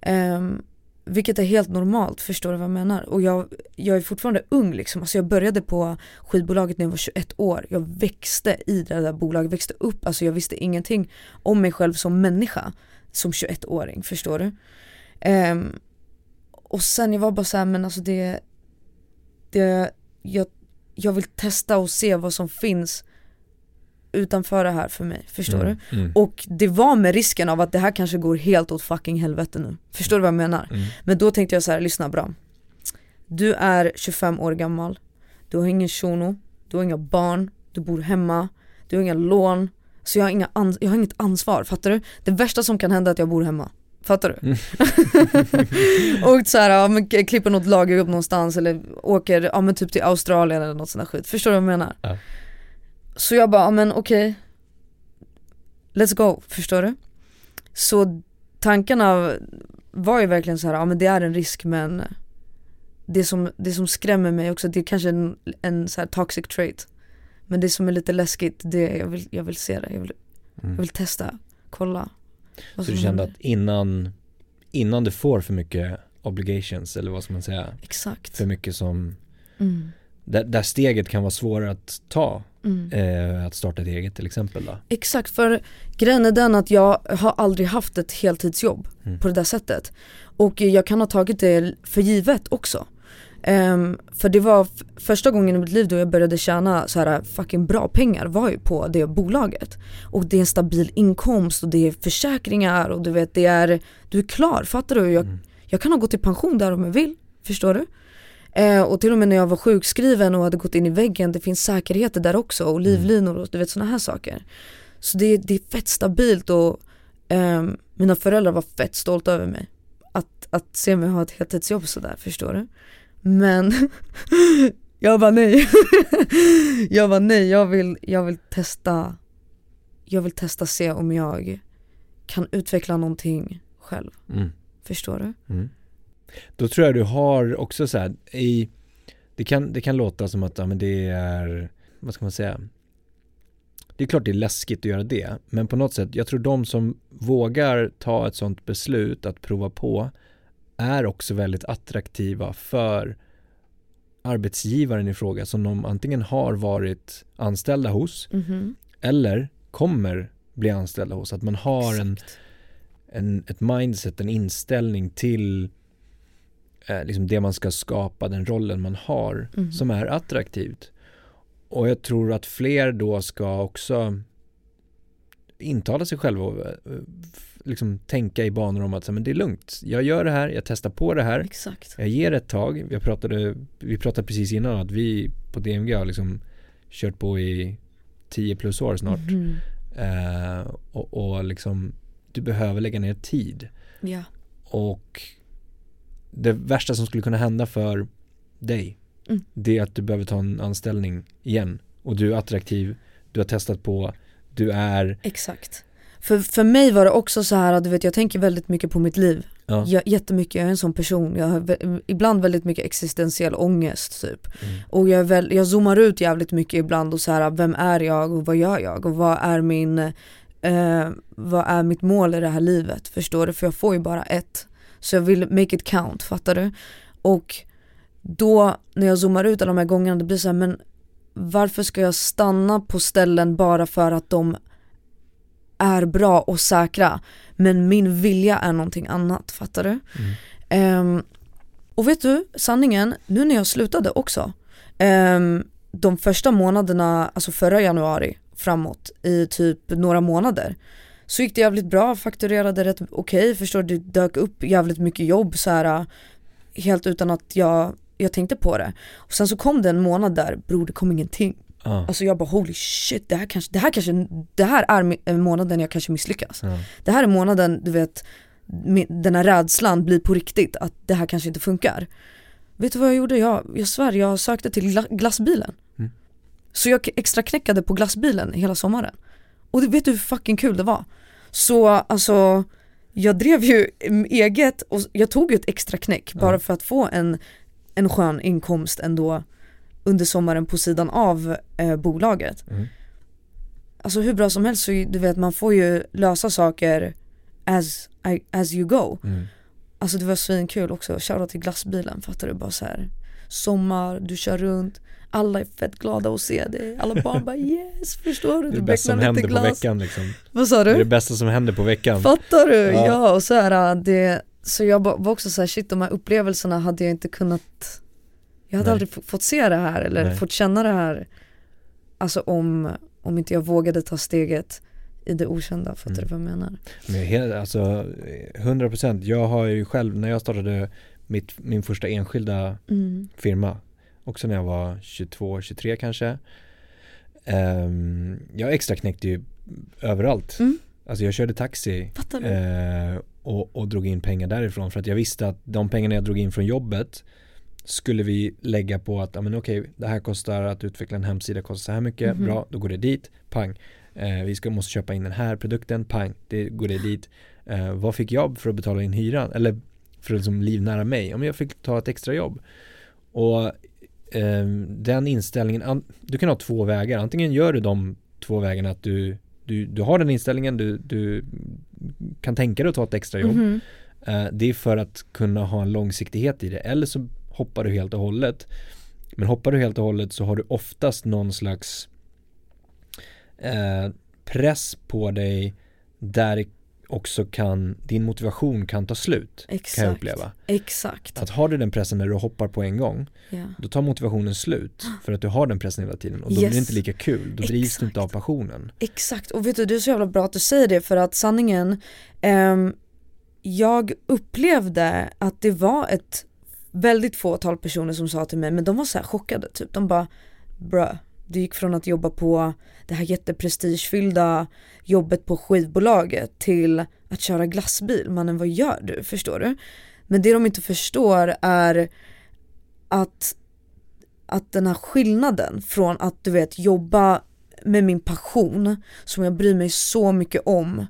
Ehm, vilket är helt normalt, förstår du vad jag menar? Och jag, jag är fortfarande ung liksom, alltså jag började på skivbolaget när jag var 21 år. Jag växte i det där bolaget, växte upp, alltså jag visste ingenting om mig själv som människa som 21-åring, förstår du? Ehm, och sen jag var bara så här, men alltså det, det jag, jag vill testa och se vad som finns utanför det här för mig, förstår Mm. du? Mm. Och det var med risken av att det här kanske går helt åt fucking helvete nu. Förstår du vad jag menar? Mm. Men då tänkte jag så här, lyssna bra. Du är 25 år gammal, du har ingen shuno, du har inga barn, du bor hemma, du har inga lån. Så jag har, inga ans- jag har inget ansvar, fattar du? Det värsta som kan hända är att jag bor hemma. Fattar du? Mm. och så här, ja, men klipper något lagerjobb någonstans eller åker ja, men typ till Australien eller något sånt där skit. Förstår du vad jag menar? Ja. Så jag bara, ja, men okej. Let's go, förstår du? Så tankarna var ju verkligen så här, ja men det är en risk men det som, det som skrämmer mig också, det är kanske en, en så här toxic trait. Men det som är lite läskigt, det är, jag vill, jag vill se det, jag vill, jag Mm. vill testa, kolla. Så du kände att innan, innan du får för mycket obligations eller vad ska man säga, Exakt. för mycket som, Mm. där, där steget kan vara svårare att ta, Mm. eh, att starta ett eget till exempel då. Exakt, för grejen är den att jag har aldrig haft ett heltidsjobb Mm. på det där sättet. Och jag kan ha tagit det för givet också. Ehm, för det var första gången i mitt liv då jag började tjäna så här fucking bra pengar var ju på det bolaget. Och det är en stabil inkomst och det är försäkringar och du vet det är, du är klar, fattar du? Jag, Mm. jag kan ha gått i pension där om jag vill, förstår du? Eh, och till och med när jag var sjukskriven och hade gått in i väggen, det finns säkerheter där också och livlinor och du vet sådana här saker. Så det, det är fett stabilt och eh, mina föräldrar var fett stolta över mig. Att, att se mig ha ett heltidsjobb sådär, förstår du? Men jag var nej. jag var nej, jag vill, jag vill testa, jag vill testa se om jag kan utveckla någonting själv. Mm. Förstår du? Mm. Då tror jag du har också så här, i, det, kan, det kan låta som att ja, men det är, vad ska man säga, det är klart det är läskigt att göra det, men på något sätt, jag tror de som vågar ta ett sånt beslut att prova på är också väldigt attraktiva för arbetsgivaren i fråga som de antingen har varit anställda hos Mhm. eller kommer bli anställda hos. Att man har en, en, ett mindset, en inställning till eh, liksom det man ska skapa, den rollen man har Mhm. som är attraktivt. Och jag tror att fler då ska också intala sig själva eh, liksom tänka i banor om att så, men det är lugnt, jag gör det här, jag testar på det här, Exakt. jag ger ett tag. Vi pratade, vi pratade precis innan att vi på DMG har liksom kört på i 10 plus år snart. Mhm. Eh, och, och liksom, du behöver lägga ner tid. Ja. Och det värsta som skulle kunna hända för dig, Mm. det är att du behöver ta en anställning igen. Och du är attraktiv, du har testat på, du är, Exakt. För, för mig var det också så här att du vet jag tänker väldigt mycket på mitt liv. ja, Jag, jättemycket, jag är en sån person. Jag har ibland väldigt mycket existentiell ångest typ. Mm. Och jag, väl, jag zoomar ut jävligt mycket ibland och så här, vem är jag och vad gör jag och vad är min eh, vad är mitt mål i det här livet? Förstår du? För jag får ju bara ett. Så jag vill make it count, fattar du? Och då när jag zoomar ut alla de här gångerna det blir så här, men varför ska jag stanna på ställen bara för att de är bra och säkra men min vilja är någonting annat, fattar du? Mm. Ehm, och vet du, sanningen, nu när jag slutade också, ehm, de första månaderna, alltså förra januari framåt i typ några månader så gick det jävligt bra, fakturerade rätt okej, förstår du, det dök upp jävligt mycket jobb så här helt utan att jag, jag tänkte på det. Och sen så kom det en månad där, bror det kom ingenting. Ja, Alltså jag bara holy shit, det här kanske, det här kanske, det här är mi- månaden jag kanske misslyckas. ja, Det här är månaden, du vet, den här rädslan blir på riktigt, att det här kanske inte funkar. Vet du vad jag gjorde? Jag, jag svär, jag sökte till gla- glassbilen. Mm. Så jag extra knäckade på glassbilen hela sommaren. Och det, vet du hur fucking kul det var? Så alltså, jag drev ju mm, eget och jag tog ju ett extra knäck Ja. bara för att få en, en skön inkomst ändå under sommaren på sidan av eh, bolaget. Mm. Alltså hur bra som helst så du vet man får ju lösa saker as, I, as you go. mm. Alltså det var svinkul också, shoutout till glassbilen fattar du bara så här. Sommar, du kör runt, alla är fett glada att se dig, alla barn bara yes förstår du? Det är Du det bästa som händer på glass. veckan liksom. Vad sa Det är det du? bästa som händer på veckan. Fattar du? Ja. Ja, och så här, det, så jag var också så här, shit de här upplevelserna hade jag inte kunnat Jag hade Nej. aldrig fått se det här eller Nej. fått känna det här Alltså om, om inte jag vågade ta steget i det okända, fattar Mm. du vad jag menar? Men helt, alltså 100% jag har ju själv när jag startade mitt, min första enskilda Mm. firma också när jag var 22, 23 kanske Ehm, jag extra knäckte ju överallt Mm. Alltså jag körde taxi eh, och, och drog in pengar därifrån för att jag visste att de pengarna jag drog in från jobbet skulle vi lägga på att, ja men okej, det här kostar att utveckla en hemsida kostar så här mycket, Mhm. bra, då går det dit, pang. Eh, vi ska, måste köpa in den här produkten, pang, det går det dit. Eh, vad fick jag för att betala in hyran? Eller för att liksom livnära mig? Ja men jag fick ta ett extra jobb. Och ehm, den inställningen, an, du kan ha två vägar, antingen gör du de två vägarna att du, du, du har den inställningen, du, du kan tänka dig att ta ett extra jobb. Mhm. Eh, det är för att kunna ha en långsiktighet i det. Eller så hoppar du helt och hållet. Men hoppar du helt och hållet så har du oftast någon slags eh, press på dig där också kan din motivation kan ta slut. Kan jag Exakt. uppleva. Exakt. Att har du den pressen när du hoppar på en gång Ja. då tar motivationen slut för att du har den pressen hela tiden och då Yes. blir det inte lika kul. Då drivs du inte av Exakt. passionen. Exakt, och vet du det är så jävla bra att du säger det för att sanningen, ehm, jag upplevde att det var ett väldigt fåtal personer som sa till mig, men de var så här chockade typ. De bara, bruh, du gick från att jobba på det här jätteprestigefyllda jobbet på skivbolaget till att köra glassbil. Mannen vad gör du? Förstår du? Men det de inte förstår är att, att den här skillnaden från att du vet jobba med min passion som jag bryr mig så mycket om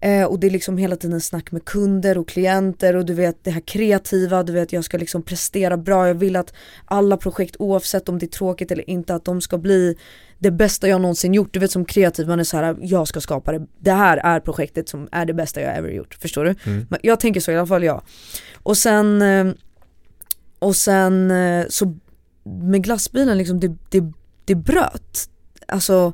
Eh, och det är liksom hela tiden snack med kunder och klienter och du vet det här kreativa, du vet jag ska liksom prestera bra, jag vill att alla projekt oavsett om det är tråkigt eller inte att de ska bli det bästa jag någonsin gjort. Du vet som kreativ, man är så här, jag ska skapa det, det här är projektet som är det bästa jag ever gjort, förstår du? Mm. Men jag tänker så i alla fall jag. Och sen, eh, och sen eh, så med glassbilen liksom, det, det, det bröt. Alltså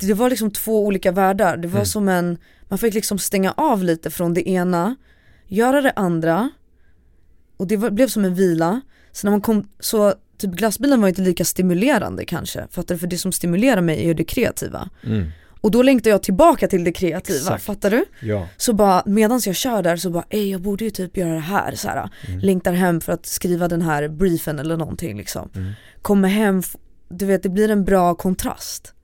det var liksom två olika världar, det var mm. som en man fick liksom stänga av lite från det ena, göra det andra och det var, blev som en vila. Så när man kom, så typ glassbilen var inte lika stimulerande kanske, fattar du? För det som stimulerar mig är ju det kreativa. Mm. Och då längtar jag tillbaka till det kreativa, Exakt. fattar du? Ja. Så bara medans jag kör där så bara, ej jag borde ju typ göra det här, så här. Mm. Längtar hem för att skriva den här briefen eller någonting liksom. Mm. Kommer hem, du vet det blir en bra kontrast.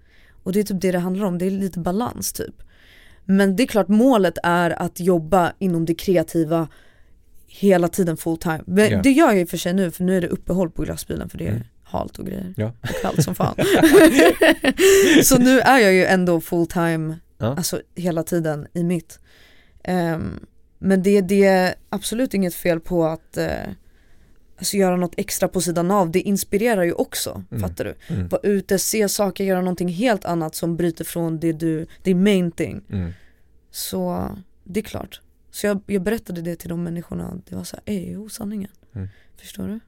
Och det är typ det det handlar om, det är lite balans typ. Men det är klart målet är att jobba inom det kreativa hela tiden full time. Men yeah. Det gör jag i och för sig nu för nu är det uppehåll på glassbilen för det är mm. halt och grejer. Ja. Och kallt som fan. så nu är jag ju ändå full time, ja. alltså hela tiden i mitt. Um, men det, det är absolut inget fel på att uh, alltså göra något extra på sidan av, det inspirerar ju också, mm. fattar du? Mm. Vara ute, se saker, göra någonting helt annat som bryter från det du, det main thing. Mm. Så det är klart. Så jag, jag berättade det till de människorna, det var såhär, ej, jo sanningen. Mm. Förstår du?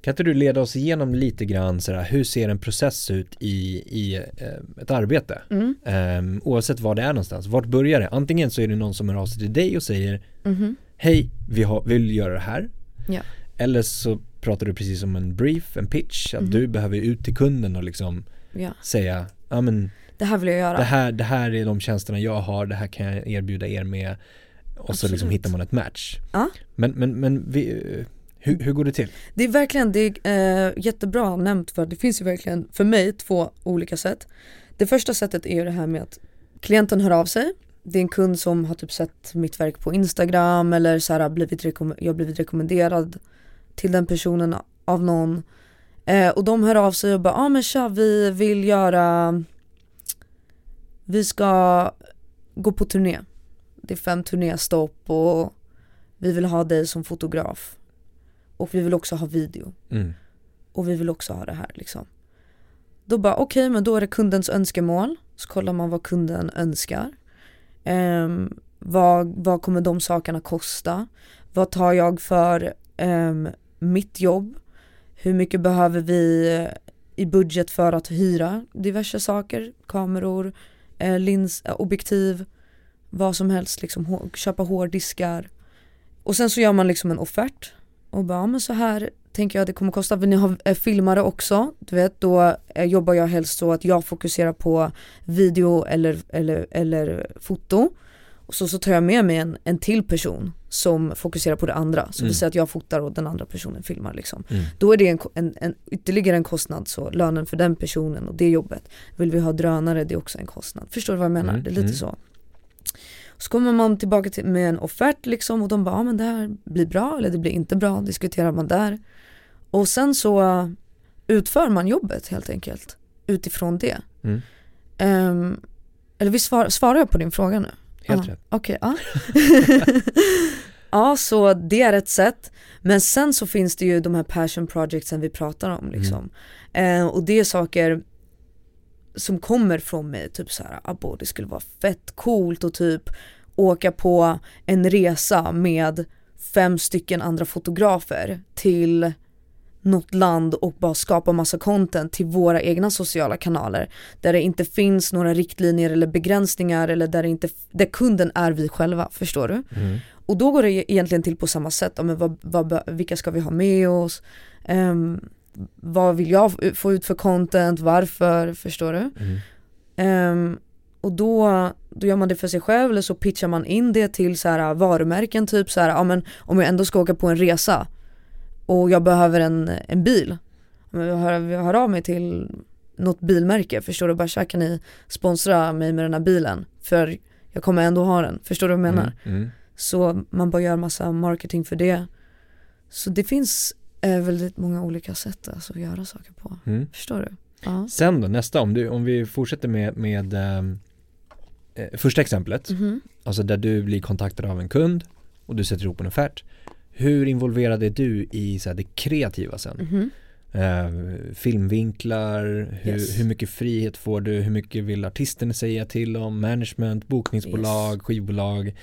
Kan inte du leda oss igenom lite grann så här, hur ser en process ut i, i eh, ett arbete? Mm. Um, oavsett var det är någonstans. Vart börjar det? Antingen så är det någon som hör av sig till dig och säger mm. Hej, vi har, vill göra det här. Ja. Eller så pratar du precis om en brief, en pitch, att mm. du behöver ut till kunden och liksom ja. säga, ja men det här vill jag göra. Det här, det här är de tjänsterna jag har, det här kan jag erbjuda er med. Och Absolut. så liksom hittar man ett match. Ja. Men, men, men vi, hur, hur går det till? Det är verkligen, det är äh, jättebra nämnt för det finns ju verkligen för mig två olika sätt. Det första sättet är ju det här med att klienten hör av sig det är en kund som har typ sett mitt verk på Instagram eller så här, blivit jag har blivit rekommenderad till den personen av någon. Eh, och de hör av sig och bara, ja ah, men tja vi vill göra, vi ska gå på turné. Det är fem turnéstopp och vi vill ha dig som fotograf. Och vi vill också ha video. Mm. Och vi vill också ha det här liksom. Då bara okej okay, men då är det kundens önskemål. Så kollar man vad kunden önskar. Um, vad, vad kommer de sakerna kosta? Vad tar jag för um, mitt jobb? Hur mycket behöver vi i budget för att hyra diverse saker? Kameror, eh, lins, eh, objektiv, vad som helst, liksom, köpa hårddiskar. Och sen så gör man liksom en offert och bara, ja, men så här tänker jag det kommer kosta. Vill ni ha eh, filmare också? Du vet, då eh, jobbar jag helst så att jag fokuserar på video eller, eller, eller foto. Och så, så tar jag med mig en, en till person som fokuserar på det andra. Så mm. vi säger att jag fotar och den andra personen filmar liksom. Mm. Då är det en, en, en, ytterligare en kostnad, så lönen för den personen och det jobbet. Vill vi ha drönare, det är också en kostnad. Förstår du vad jag menar? Mm. Det är lite mm. så. Så kommer man tillbaka till, med en offert liksom och de bara, ja men det här blir bra eller det blir inte bra, diskuterar man där. Och sen så utför man jobbet helt enkelt utifrån det. Mm. Um, eller vi svar, svarar jag på din fråga nu? Helt ah, rätt. Okej, okay, ja. ja, så det är ett sätt. Men sen så finns det ju de här passion projectsen vi pratar om liksom. Mm. Uh, och det är saker som kommer från mig, typ så här, abo det skulle vara fett coolt och typ åka på en resa med fem stycken andra fotografer till något land och bara skapa massa content till våra egna sociala kanaler. Där det inte finns några riktlinjer eller begränsningar eller där, det inte, där kunden är vi själva, förstår du? Mm. Och då går det egentligen till på samma sätt, men vad, vad, vilka ska vi ha med oss? Um, vad vill jag få ut för content, varför, förstår du? Mm. Um, och då, då gör man det för sig själv eller så pitchar man in det till så här varumärken typ så här, ja men om jag ändå ska åka på en resa och jag behöver en, en bil. Jag hör, jag hör av mig till något bilmärke, förstår du? Bara så här, kan ni sponsra mig med den här bilen? För jag kommer ändå ha den, förstår du vad jag menar? Mm, mm. Så man bara gör massa marketing för det. Så det finns eh, väldigt många olika sätt alltså, att göra saker på. Mm. Förstår du? Ja. Sen då, nästa, om, du, om vi fortsätter med, med ehm, eh, första exemplet, Mhm. alltså där du blir kontaktad av en kund och du sätter ihop en offert. Hur involverad är du i så här, det kreativa sen? Mhm. Eh, filmvinklar, hur, Yes. hur mycket frihet får du, hur mycket vill artisten säga till om, management, bokningsbolag, skivbolag.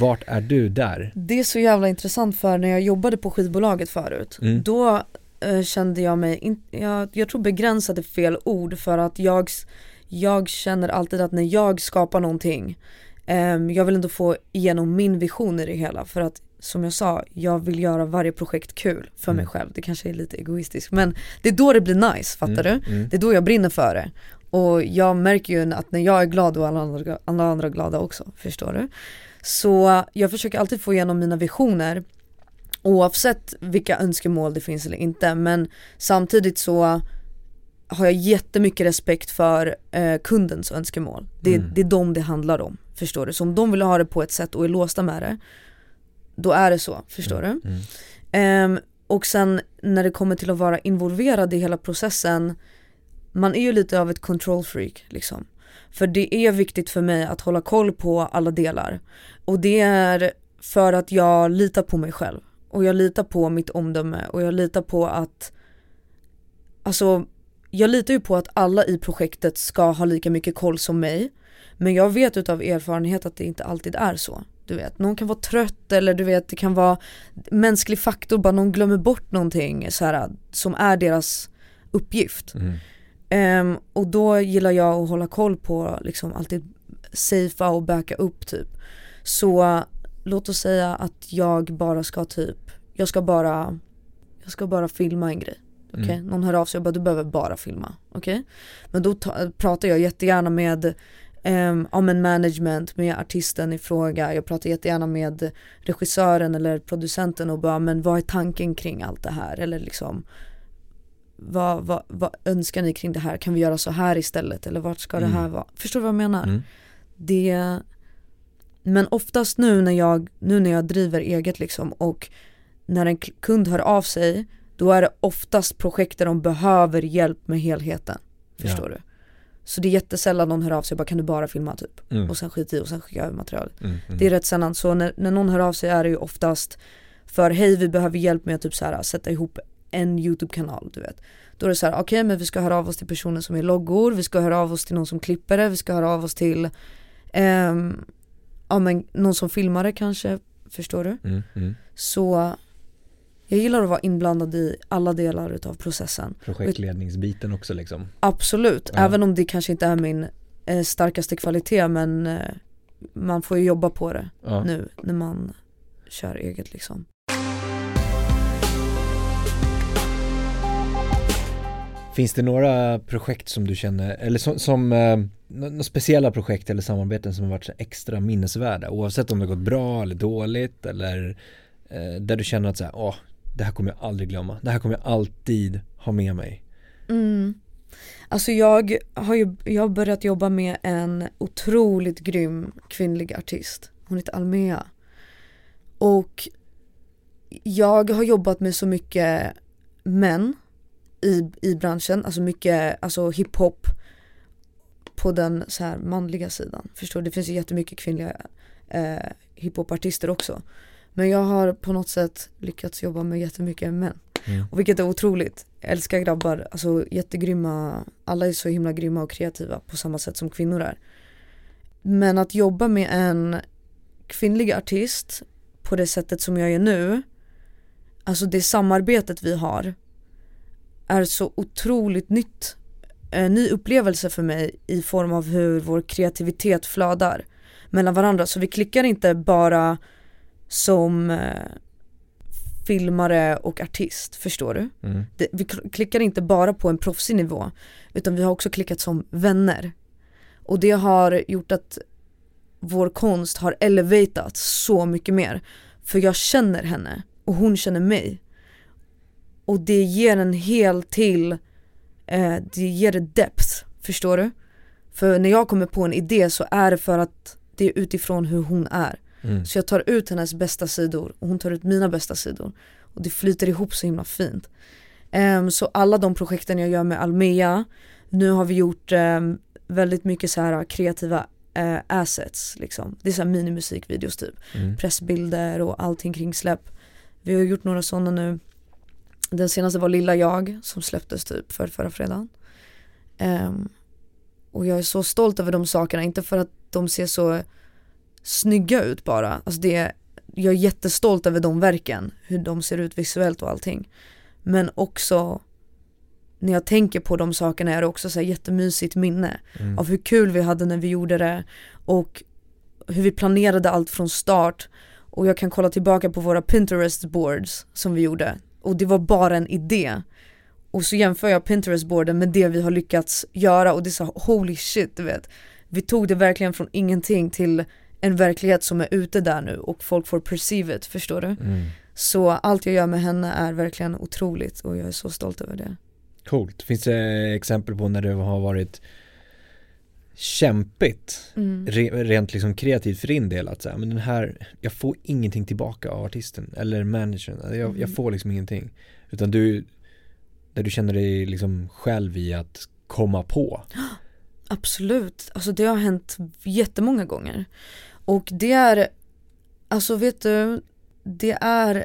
Vart är du där? Det är så jävla intressant för när jag jobbade på skivbolaget förut, Mm. då eh, kände jag mig, in, jag, jag tror begränsade fel ord för att jag, jag känner alltid att när jag skapar någonting, ehm, jag vill ändå få igenom min vision i det hela för att som jag sa, jag vill göra varje projekt kul för mig Mm. själv. Det kanske är lite egoistiskt men det är då det blir nice, fattar Mm, du? mm. Det är då jag brinner för det. Och jag märker ju att när jag är glad är alla andra, alla andra glada också, förstår du? Så jag försöker alltid få igenom mina visioner oavsett vilka önskemål det finns eller inte men samtidigt så har jag jättemycket respekt för eh, kundens önskemål. Det, Mm. det är dem det handlar om, förstår du? Så om de vill ha det på ett sätt och är låsta med det, då är det så, förstår du? Mm. Ehm, och sen när det kommer till att vara involverad i hela processen, man är ju lite av ett control freak liksom. För det är viktigt för mig att hålla koll på alla delar. Och det är för att jag litar på mig själv. Och jag litar på mitt omdöme och jag litar på att Alltså, jag litar ju på att alla i projektet ska ha lika mycket koll som mig. Men jag vet utav erfarenhet att det inte alltid är så. Du vet, någon kan vara trött eller du vet det kan vara mänsklig faktor, bara någon glömmer bort någonting så här, som är deras uppgift. Mm. Ehm, och då gillar jag att hålla koll på liksom alltid safea och backa upp typ. Så låt oss säga att jag bara ska typ, jag ska bara, jag ska bara filma en grej. Okej, Mm. någon hör av sig och bara du behöver bara filma. Okej? Men då ta, pratar jag jättegärna med um, om en management med artisten i fråga. Jag pratar jättegärna med regissören eller producenten och bara men vad är tanken kring allt det här? Eller liksom vad, vad, vad önskar ni kring det här? Kan vi göra så här istället? Eller vart ska Mm. det här vara? Förstår du vad jag menar? Mm. Det Men oftast nu när jag, nu när jag driver eget liksom och när en kund hör av sig då är det oftast projekt där de behöver hjälp med helheten. Förstår du? Så det är jättesällan någon hör av sig och bara kan du bara filma typ? Mm. Och sen skit i och sen skickar jag över materialet. Mm. Mm. Det är rätt sällan så när, när någon hör av sig är det ju oftast för hej vi behöver hjälp med att typ så här, sätta ihop en YouTube-kanal du vet. Då är det så här, okej men vi ska höra av oss till personer som är loggor, vi ska höra av oss till någon som klipper det, vi ska höra av oss till ehm, ja men någon som filmar det kanske, förstår du? Mm. Mm. Så jag gillar att vara inblandad i alla delar utav processen. Projektledningsbiten också liksom. Absolut, Ja. även om det kanske inte är min eh, starkaste kvalitet men eh, man får ju jobba på det Ja. nu när man kör eget liksom. Finns det några projekt som du känner, eller som, som eh, nå- några speciella projekt eller samarbeten som har varit så extra minnesvärda oavsett om det har gått bra eller dåligt eller eh, där du känner att så här, åh, det här kommer jag aldrig glömma, det här kommer jag alltid ha med mig. Mm. Alltså jag har ju jag har börjat jobba med en otroligt grym kvinnlig artist. Hon heter Almea. Och jag har jobbat med så mycket män i, i branschen, alltså mycket alltså hiphop på den så här manliga sidan. Förstår du? Det finns ju jättemycket kvinnliga eh, hiphopartister också. Men jag har på något sätt lyckats jobba med jättemycket män. Mm. Och vilket är otroligt. Jag älskar grabbar, alltså jättegrymma, alla är så himla grymma och kreativa på samma sätt som kvinnor är. Men att jobba med en kvinnlig artist på det sättet som jag gör nu, alltså det samarbetet vi har är så otroligt nytt. En ny upplevelse för mig i form av hur vår kreativitet flödar mellan varandra. Så vi klickar inte bara som eh, filmare och artist, förstår du? Mm. Det, vi kl- klickar inte bara på en proffsig nivå utan vi har också klickat som vänner. Och det har gjort att vår konst har elevatat så mycket mer. För jag känner henne och hon känner mig. och det ger en hel till, eh, det ger det depth, förstår du? För när jag kommer på en idé så är det för att det är utifrån hur hon är. Mm. Så jag tar ut hennes bästa sidor och hon tar ut mina bästa sidor. Och det flyter ihop så himla fint. Ehm, så alla de projekten jag gör med Almea, nu har vi gjort ehm, väldigt mycket så här kreativa eh, assets liksom. Det är så här minimusikvideos typ. Mm. Pressbilder och allting kring släpp. Vi har gjort några sådana nu. Den senaste var Lilla jag som släpptes typ för förra fredagen. Ehm, och jag är så stolt över de sakerna, inte för att de ser så snygga ut bara. Alltså det, jag är jättestolt över de verken, hur de ser ut visuellt och allting. Men också när jag tänker på de sakerna är det också så här jättemysigt minne Mm. av hur kul vi hade när vi gjorde det och hur vi planerade allt från start. Och jag kan kolla tillbaka på våra Pinterest boards som vi gjorde och det var bara en idé. Och så jämför jag Pinterest boarden med det vi har lyckats göra och det är så holy shit du vet. Vi tog det verkligen från ingenting till en verklighet som är ute där nu och folk får perceive it, förstår du? Mm. Så allt jag gör med henne är verkligen otroligt och jag är så stolt över det. Coolt. Finns det exempel på när det har varit kämpigt Mm. re, rent liksom kreativt för din del att säga, men den här, jag får ingenting tillbaka av artisten eller managern, jag, jag Mm. får liksom ingenting. Utan du, där du känner dig liksom själv i att komma på. Absolut, alltså det har hänt jättemånga gånger. Och det är, alltså vet du, det är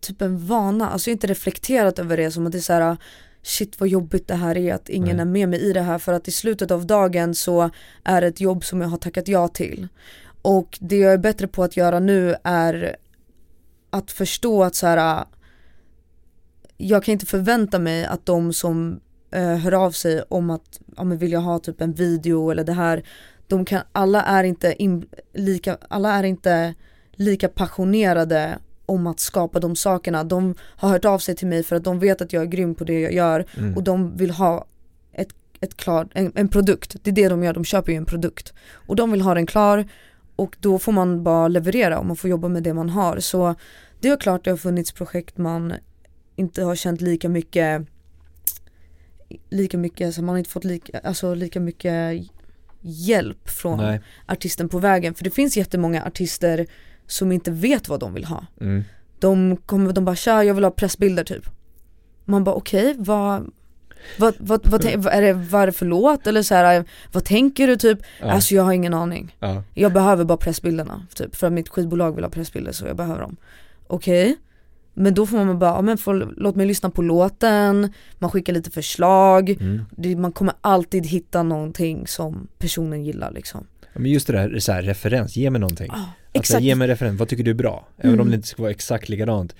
typ en vana, alltså jag har inte reflekterat över det som att det är så här shit vad jobbigt det här är att ingen är med mig i det här. För att i slutet av dagen så är det ett jobb som jag har tackat ja till. Och det jag är bättre på att göra nu är att förstå att så här jag kan inte förvänta mig att de som eh, hör av sig om att, ja men vill jag ha typ en video eller det här, de kan, alla är inte in, lika, alla är inte lika passionerade om att skapa de sakerna. De har hört av sig till mig för att de vet att jag är grym på det jag gör Mm. och de vill ha ett, ett klart, en, en produkt. Det är det de gör, de köper ju en produkt. Och de vill ha den klar och då får man bara leverera och man får jobba med det man har. Så det är klart det har funnits projekt man inte har känt lika mycket lika mycket, så man har inte fått lika, alltså lika mycket hjälp från Nej. artisten på vägen. För det finns jättemånga artister som inte vet vad de vill ha. Mm. De kommer, de bara tja jag vill ha pressbilder typ. Man bara okej, vad, vad, vad, vad, tän- är det, vad är det för låt? Eller så här, vad tänker du typ? Ja. Alltså jag har ingen aning. ja. Jag behöver bara pressbilderna typ, för att mitt skivbolag vill ha pressbilder så jag behöver dem. Okej, men då får man bara, ja, men får, låt mig lyssna på låten, man skickar lite förslag, Mm. det, man kommer alltid hitta någonting som personen gillar liksom. Ja, Men just det där, så här, referens, ge mig någonting. Ah, Alltså, exakt. ge mig referens, vad tycker du är bra? Även om Mm. det inte ska vara exakt likadant.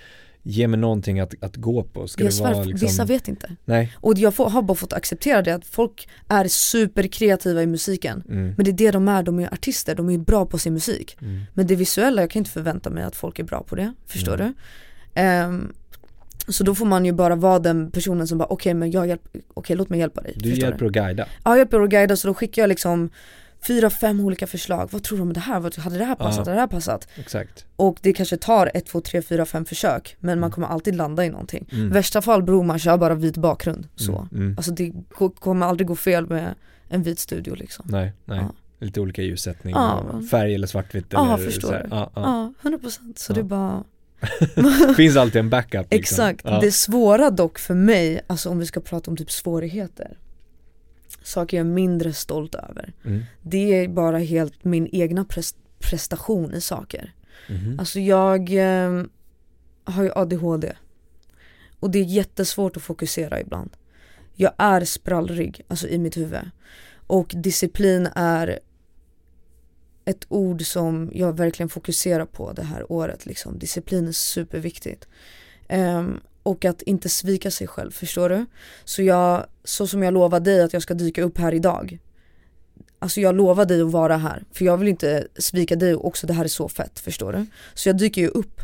Ge mig någonting att, att gå på. Ska jag det vara svär, liksom... vissa vet inte. Nej. Och jag får, har bara fått acceptera det att folk är superkreativa i musiken. Mm. Men det är det de är, de är artister, de är bra på sin musik. Mm. Men det visuella, jag kan inte förvänta mig att folk är bra på det, förstår Mm. du? Ehm, så då får man ju bara vara den personen som bara okej men jag hjälper, okej låt mig hjälpa dig. Du hjälper att guida. Ja jag hjälper och guida så då skickar jag liksom fyra, fem olika förslag. Vad tror du om det här? Hade det här passat? Ja. Hade det här passat? Exakt. Och det kanske tar ett, två, tre, fyra, fem försök men man Mm. kommer alltid landa i någonting. Mm. Värsta fall bror man kör bara vit bakgrund. Så. Mm. Mm. Alltså det kommer aldrig gå fel med en vit studio liksom. Nej, nej. Ja. Lite olika ljussättning, Ja. och färg eller svartvitt Ja, eller förstår så här. du. Ja, ja. Ja, 100% så det är bara Finns alltid en backup liksom. Exakt, Ja. det svåra dock för mig, alltså om vi ska prata om typ svårigheter Saker jag är mindre stolt över Mm. Det är bara helt min egna pres- prestation i saker Mhm. Alltså jag eh, har ju ADHD Och det är jättesvårt att fokusera ibland Jag är sprallrig, alltså i mitt huvud Och disciplin är ett ord som jag verkligen fokuserar på det här året liksom. Disciplin är superviktigt Um, Och att inte svika sig själv, förstår du? Så jag, så som jag lovade dig att jag ska dyka upp här idag Alltså jag lovar dig att vara här, för jag vill inte svika dig också, det här är så fett, förstår du? Så jag dyker ju upp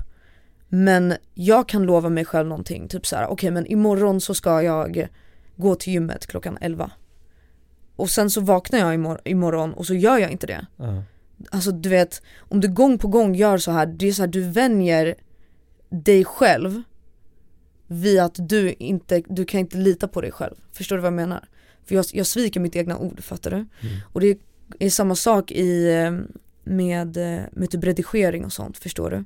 Men jag kan lova mig själv någonting, typ så här: okej men imorgon så ska jag gå till gymmet klockan 11 Och sen så vaknar jag imor- imorgon och så gör jag inte det Ja. Alltså du vet, om du gång på gång gör så här, det är så här du vänjer dig själv vid att du inte, du kan inte lita på dig själv. Förstår du vad jag menar? För jag, jag sviker mitt egna ord, fattar du? Mm. Och det är samma sak i, eh, med, eh, med typ redigering och sånt, förstår du?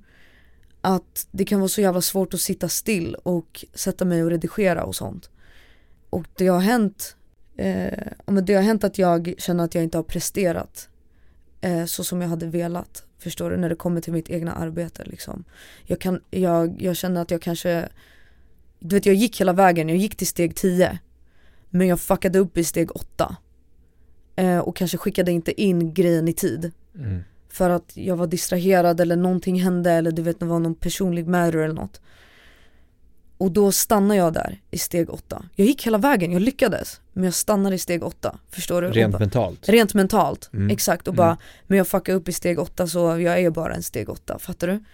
Att det kan vara så jävla svårt att sitta still och sätta mig och redigera och sånt. Och det har hänt, eh, det har hänt att jag känner att jag inte har presterat eh, så som jag hade velat. Förstår du? När det kommer till mitt egna arbete liksom. Jag, kan, jag, jag känner att jag kanske, du vet jag gick hela vägen, jag gick till steg 10 men jag fuckade upp i steg 8 eh, och kanske skickade inte in grejen i tid Mm. för att jag var distraherad eller någonting hände eller du vet det var någon personlig matter eller något. Och då stannade jag där i steg 8. Jag gick hela vägen, jag lyckades. Men jag stannade i steg 8, förstår du? Rent bara- mentalt. Rent mentalt, Mm. exakt. Och Mm. bara, men jag fuckade upp i steg 8 så jag är bara en steg 8, fattar du?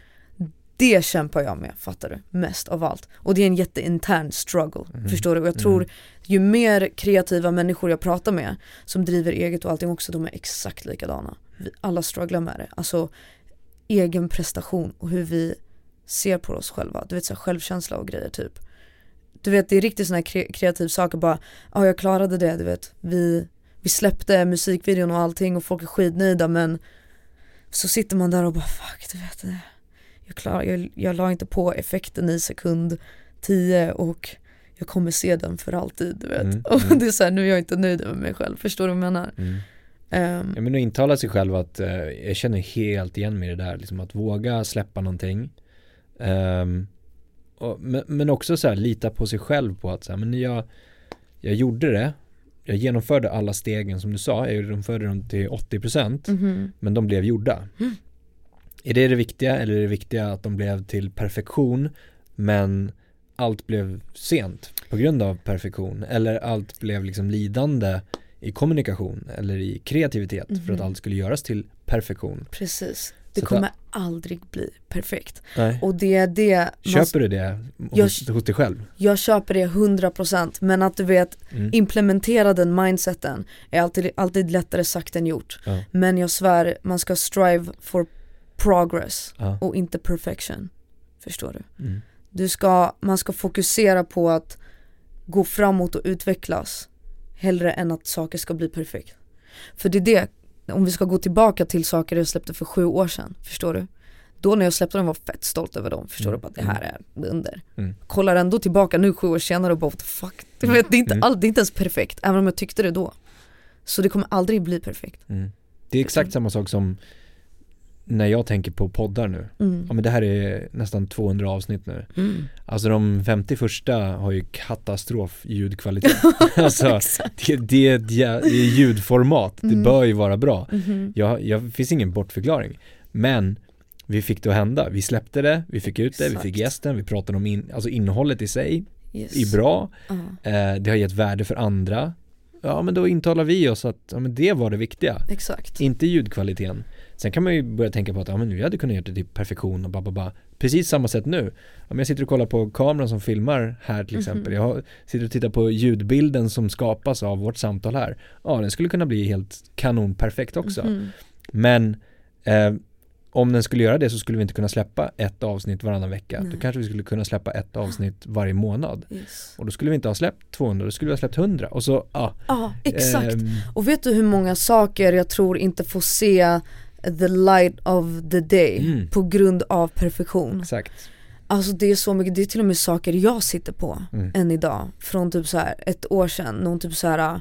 Det kämpar jag med, fattar du? Mest av allt. Och det är en jätteintern struggle, Mm. förstår du? Och jag tror ju mer kreativa människor jag pratar med som driver eget och allting också, de är exakt likadana. Vi alla strugglar med det. Alltså egen prestation och hur vi ser på oss själva. Du vet så här, självkänsla och grejer typ. Du vet det är riktigt sån här kre- kreativ saker bara, ja jag klarade det du vet. Vi, vi släppte musikvideon och allting och folk är skitnöjda men så sitter man där och bara fuck du vet. Jag, klar, jag, jag la inte på effekten i sekund 10 och jag kommer se den för alltid du vet. Mm, Och mm. det är så här, nu är jag inte nöjd med mig själv, förstår du vad jag menar? Mm. Ehm, Ja men att intala sig själv att eh, jag känner helt igen mig i det där, liksom att våga släppa någonting. Ehm, och, men, men också så här lita på sig själv på att så här, men jag, jag gjorde det, jag genomförde alla stegen som du sa, jag genomförde dem till 80% mhm. men de blev gjorda. Mm. Är det det viktiga eller är det viktiga att de blev till perfektion men allt blev sent på grund av perfektion eller allt blev liksom lidande i kommunikation eller i kreativitet för att Mhm. allt skulle göras till perfektion. Precis. Det kommer aldrig bli perfekt. Nej. Och det är det, man, Köper du det Jag- hos, hos dig själv? jag köper det 100% men att du vet Mm. implementera den mindseten är alltid, alltid lättare sagt än gjort. Ja. Men jag svär, man ska strive for progress Ja. och inte perfection. Förstår du? Mm. du ska, man ska fokusera på att gå framåt och utvecklas hellre än att saker ska bli perfekt. För det är det, om vi ska gå tillbaka till saker jag släppte för sju år sedan, förstår du? Då när jag släppte dem var jag fett stolt över dem, förstår Mm, du? Bara, det här är under. Mm. Kollar ändå tillbaka nu sju år senare och bara what the fuck. Du vet, det, är inte Mm. all, det är inte ens perfekt, även om jag tyckte det då. Så det kommer aldrig bli perfekt. Mm. Det är exakt samma sak som när jag tänker på poddar nu. Mm. Ja men det här är nästan 200 avsnitt nu. Mm. Alltså de 50 första har ju katastrof ljudkvalitet. alltså det, det, är ett det är ljudformat, det Mm. bör ju vara bra. Mhm. Jag, jag finns ingen bortförklaring. Men vi fick det att hända. Vi släppte det, vi fick ut det, vi fick Exakt. gästen, vi pratade om in, alltså innehållet i sig Yes. är bra. Ja. Eh, det har gett värde för andra. Ja men då intalar vi oss att ja, men det var det viktiga. Exakt. Inte ljudkvaliteten. Sen kan man ju börja tänka på att ja, men vi hade kunnat göra det till perfektion och bababa. Precis samma sätt nu. Om jag sitter och kollar på kameran som filmar här till exempel. Mhm. Jag har, sitter och tittar på ljudbilden som skapas av vårt samtal här. Ja, den skulle kunna bli helt kanonperfekt också. Mhm. Men eh, om den skulle göra det så skulle vi inte kunna släppa ett avsnitt varannan vecka. Nej. Då kanske vi skulle kunna släppa ett avsnitt varje månad. Yes. Och då skulle vi inte ha släppt 200, då skulle vi ha släppt 100. Och så, ja. Ja, exakt. ehm, Och vet du hur många saker jag tror inte får se the light of the day Mm. på grund av perfektion? exakt. Alltså det är så mycket, det är till och med saker jag sitter på Mm. än idag. Från typ så här ett år sedan, någon typ så här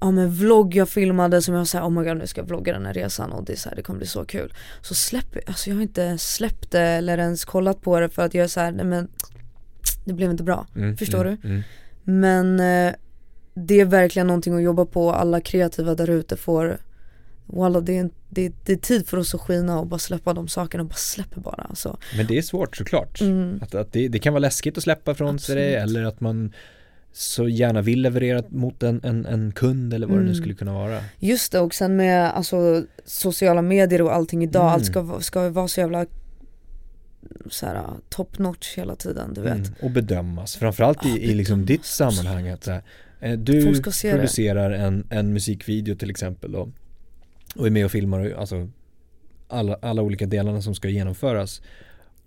ja men vlogg jag filmade som jag sa oh my god nu ska jag vlogga den här resan och det är så här, det kommer bli så kul. Så släpper alltså jag har inte släppt det eller ens kollat på det för att jag är så här, nej men det blev inte bra. Mm, Förstår mm, Mm. Men eh, det är verkligen någonting att jobba på, alla kreativa där ute får Walla det är, det, det är tid för oss att skina och bara släppa de sakerna, bara släpper bara alltså. Men det är svårt såklart. Mm. Att, att det, det kan vara läskigt att släppa från sig det Absolut. eller att man så gärna vill leverera mot en, en, en kund eller vad det nu Mm. skulle kunna vara. Just det och sen med alltså sociala medier och allting idag, Mm. allt ska, va- ska vara så jävla så här, top notch hela tiden du vet. Mm. Och bedömas, framförallt i, Ja, i liksom ditt sammanhang att så här, eh, du det. producerar en, en musikvideo till exempel då, och är med och filmar alltså alla, alla olika delarna som ska genomföras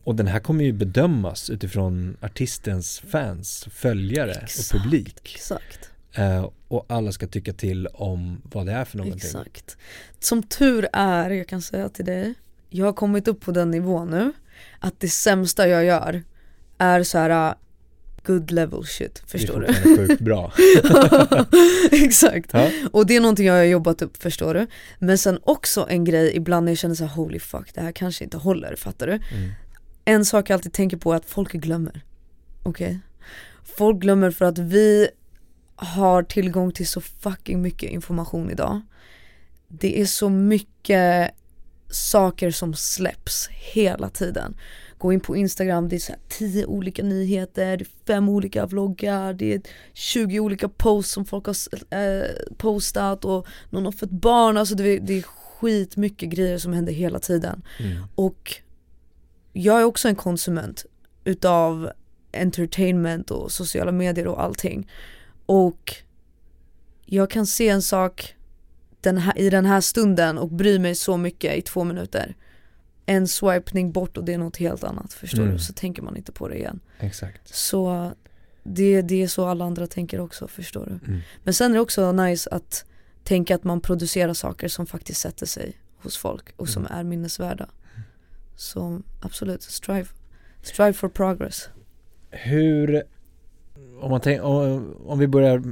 och den här kommer ju bedömas utifrån artistens fans, följare Exakt, och publik. Exakt. Eh, och alla ska tycka till om vad det är för någonting. Exakt. Som tur är, jag kan säga till dig, jag har kommit upp på den nivån nu att det sämsta jag gör är så här uh, good level shit, förstår det du? är fortfarande sjukt bra. Exakt. Ja. Och det är någonting jag har jobbat upp, förstår du? Men sen också en grej ibland när jag känner så här, holy fuck, det här kanske inte håller, fattar du? Mm. En sak jag alltid tänker på är att folk glömmer. Okej? Folk glömmer för att vi har tillgång till så fucking mycket information idag. Det är så mycket saker som släpps hela tiden. Gå in på Instagram, det är så här 10 olika nyheter, fem olika vloggar, det är 20 olika posts som folk har eh, postat och någon har fått barn, alltså det är, det är skitmycket grejer som händer hela tiden. Mm. Och jag är också en konsument utav entertainment och sociala medier och allting. Och jag kan se en sak den här, i den här stunden och bry mig så mycket i två minuter. En swipning bort och det är något helt annat, förstår Mm. du? Så tänker man inte på det igen. Exakt. Så det, det är så alla andra tänker också, förstår du? Mm. Men sen är det också nice att tänka att man producerar saker som faktiskt sätter sig hos folk och som Mm. är minnesvärda. Så absolut, strive. Strive for progress. Hur, om, man tänk, om, om vi börjar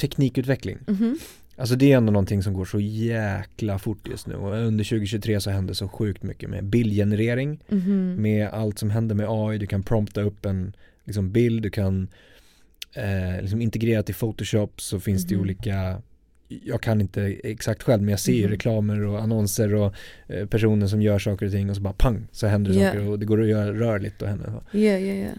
teknikutveckling. Mhm. Alltså det är ändå någonting som går så jäkla fort just nu och under 2023 så händer så sjukt mycket med bildgenerering, Mhm. med allt som händer med AI, du kan prompta upp en liksom, bild, du kan eh, liksom integrerat i Photoshop så finns det ju Mhm. olika jag kan inte exakt själv men jag ser ju Mhm. reklamer och annonser och eh, personer som gör saker och ting och så bara pang så händer det Yeah. saker och det går att göra rörligt och händer. Ja, ja, ja.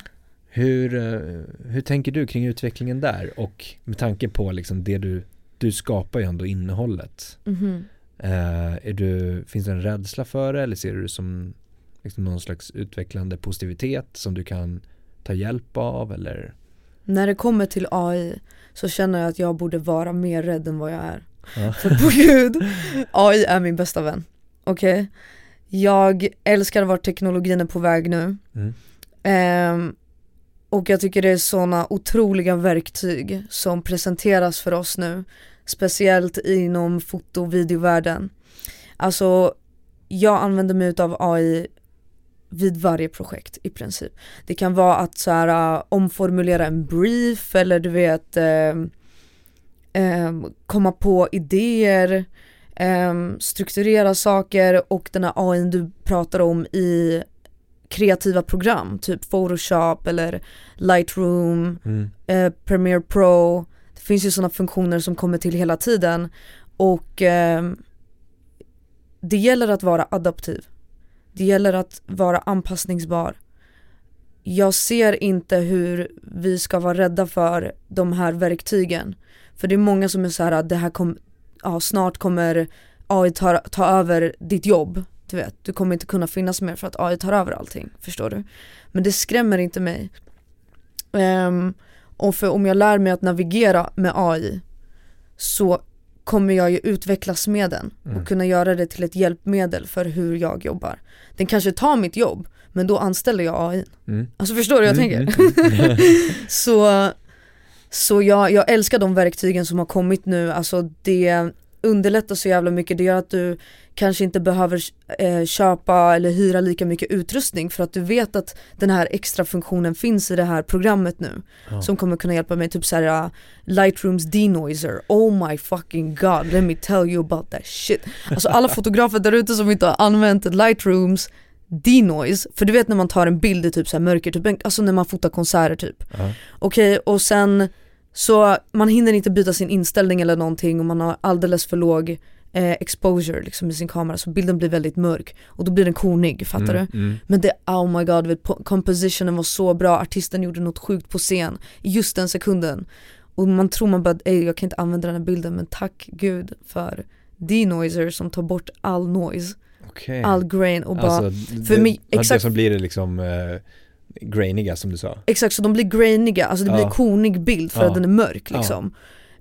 Hur, eh, hur tänker du kring utvecklingen där och med tanke på liksom det du, du skapar ju ändå innehållet. Mhm. Eh, är du, finns det en rädsla för det eller ser du det som liksom någon slags utvecklande positivitet som du kan ta hjälp av eller? När det kommer till AI så känner jag att jag borde vara mer rädd än vad jag är. Ja. För på gud, AI är min bästa vän. Okej? Jag älskar vart teknologin är på väg nu. Mm. Ehm, och jag tycker det är sådana otroliga verktyg som presenteras för oss nu. Speciellt inom foto och videovärlden. Alltså, jag använder mig av AI vid varje projekt i princip. Det kan vara att så här, äh, omformulera en brief eller du vet ehm, ehm, komma på idéer, ehm, strukturera saker och den här AI du pratar om i kreativa program, typ Photoshop eller Lightroom, Mm. eh, Premiere Pro. Det finns ju sådana funktioner som kommer till hela tiden och eh, det gäller att vara adaptiv. Det gäller att vara anpassningsbar. Jag ser inte hur vi ska vara rädda för de här verktygen. För det är många som är så här, ah, det här kom, ja, snart kommer AI ta, ta över ditt jobb. Du vet, du kommer inte kunna finnas mer för att AI tar över allting. Förstår du? Men det skrämmer inte mig. Um, och för om jag lär mig att navigera med AI så kommer jag ju utvecklas med den Mm. och kunna göra det till ett hjälpmedel för hur jag jobbar. Den kanske tar mitt jobb, men då anställer jag AI. Mm. Alltså förstår du hur jag Mm, tänker? mm, så så jag, jag älskar de verktygen som har kommit nu, alltså det underlättar så jävla mycket, det gör att du kanske inte behöver eh, köpa eller hyra lika mycket utrustning för att du vet att den här extra funktionen finns i det här programmet nu Ja. som kommer kunna hjälpa mig, typ såhär uh, Lightrooms denoiser, oh my fucking god, let me tell you about that shit. Alltså alla fotografer där ute som inte har använt Lightrooms denoise, för du vet när man tar en bild i typ så här mörker, typ, alltså när man fotar konserter typ. Ja. Okej, och sen så man hinner inte byta sin inställning eller någonting och man har alldeles för låg eh, exposure liksom i sin kamera så bilden blir väldigt mörk och då blir den konig, fattar Mm, du? mm. Men det, oh my god, compositionen var så bra, artisten gjorde något sjukt på scen i just den sekunden Och man tror man bara, jag kan inte använda den här bilden men tack gud för denoiser som tar bort all noise, Okej. all grain och bara Alltså, för det, mig- ja, det exakt- som blir det liksom eh, grainiga som du sa. Exakt, så de blir grainiga, alltså det blir Ja. konig bild för Ja. att den är mörk Ja. liksom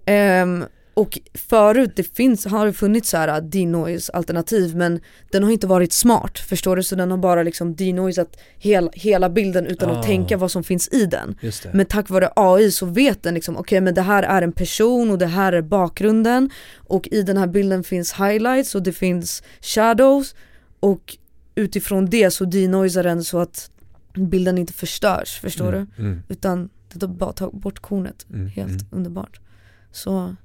Ehm, Och förut det finns, har det funnits så här denoise alternativ men den har inte varit smart, förstår du? Så den har bara liksom denoisat hel, hela bilden utan Ah. att tänka vad som finns i den. Men tack vare AI så vet den liksom, okej men det här är en person och det här är bakgrunden och i den här bilden finns highlights och det finns shadows och utifrån det så denoisar den så att bilden inte förstörs, förstår Mm, du? Mm, Utan det tar bara tar bort kornet, mm, helt mm. underbart. Så,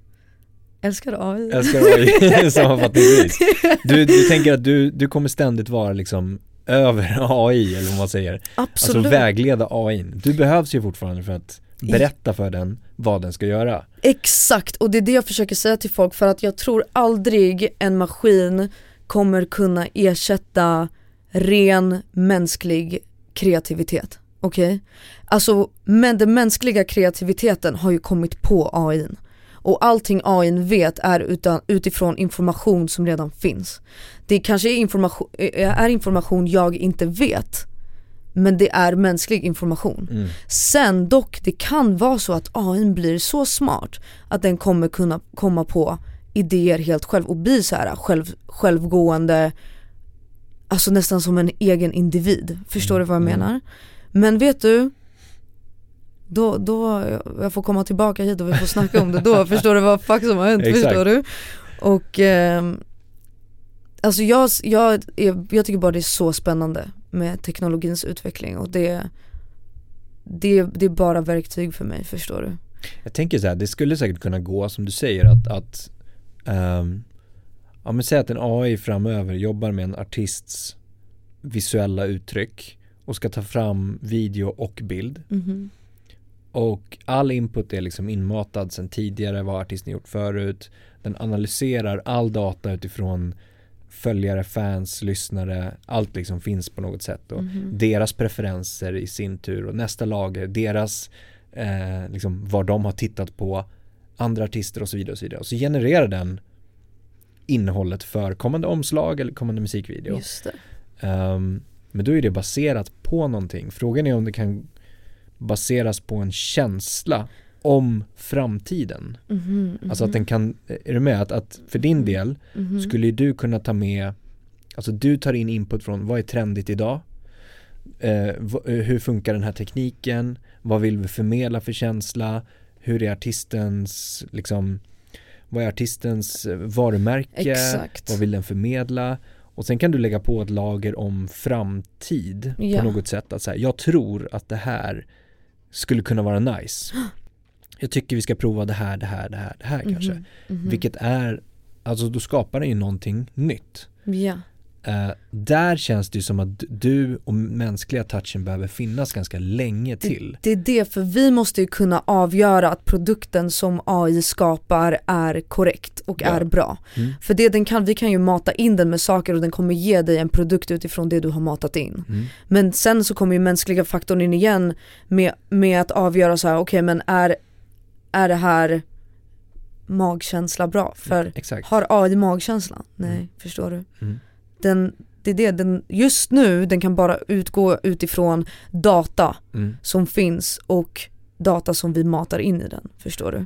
älskar AI. Älskar AI sammanfattningsvis. Du, du tänker att du, du kommer ständigt vara liksom över AI eller vad man säger. Absolut. Alltså vägleda AI. Du behövs ju fortfarande för att berätta för den vad den ska göra. Exakt, och det är det jag försöker säga till folk för att jag tror aldrig en maskin kommer kunna ersätta ren mänsklig kreativitet. Okej? Alltså, men den mänskliga kreativiteten har ju kommit på AI. Och allting AI vet är utan, utifrån information som redan finns. Det kanske är information, är information jag inte vet, men det är mänsklig information. Mm. Sen dock, det kan vara så att AI blir så smart att den kommer kunna komma på idéer helt själv och bli så här själv, självgående, alltså nästan som en egen individ. Förstår du vad jag Mm. menar? Men vet du, då, då, jag får komma tillbaka hit och vi får snacka om det då, förstår du vad fuck som har hänt, Exakt. förstår du? Och ehm, Alltså jag, jag, jag tycker bara det är så spännande med teknologins utveckling och det, det, det är bara verktyg för mig, förstår du? Jag tänker så här, det skulle säkert kunna gå som du säger att, att ehm, ja men säg att en AI framöver jobbar med en artists visuella uttryck och ska ta fram video och bild Mhm. och all input är liksom inmatad sedan tidigare, vad artisten gjort förut. Den analyserar all data utifrån följare, fans, lyssnare, allt liksom finns på något sätt då. Mhm. Deras preferenser i sin tur och nästa lager, deras, eh, liksom vad de har tittat på, andra artister och så vidare och så vidare. Och så genererar den innehållet för kommande omslag eller kommande musikvideo. Ehm, men då är det baserat på någonting. Frågan är om det kan baseras på en känsla om framtiden. Mhm, Alltså att mhm, den kan, är du med? Att, att för din del mhm. skulle ju du kunna ta med, alltså du tar in input från vad är trendigt idag? Eh, eh, hur funkar den här tekniken? Vad vill vi förmedla för känsla? Hur är artistens, liksom, vad är artistens eh, varumärke? Exakt. Vad vill den förmedla? Och sen kan du lägga på ett lager om framtid Ja. på något sätt. Att säga, jag tror att det här skulle kunna vara nice. Jag tycker vi ska prova det här, det här, det här, det här kanske. Mhm, mhm. Vilket är, alltså då skapar den ju någonting nytt. Ja, Eh, där känns det ju som att du och mänskliga touchen behöver finnas ganska länge till. det är det för vi måste ju kunna avgöra att produkten som AI skapar är korrekt och Ja. är bra. Mm. För det den kan, vi kan ju mata in den med saker och den kommer ge dig en produkt utifrån det du har matat in. Mm. Men sen så kommer ju mänskliga faktorn in igen med, med att avgöra så här: okej men är, är det här magkänsla bra? För Exakt. har AI magkänsla? Nej, Mm. förstår du? Den, det är det, den, just nu den kan bara utgå utifrån data Mm. som finns och data som vi matar in i den, förstår du?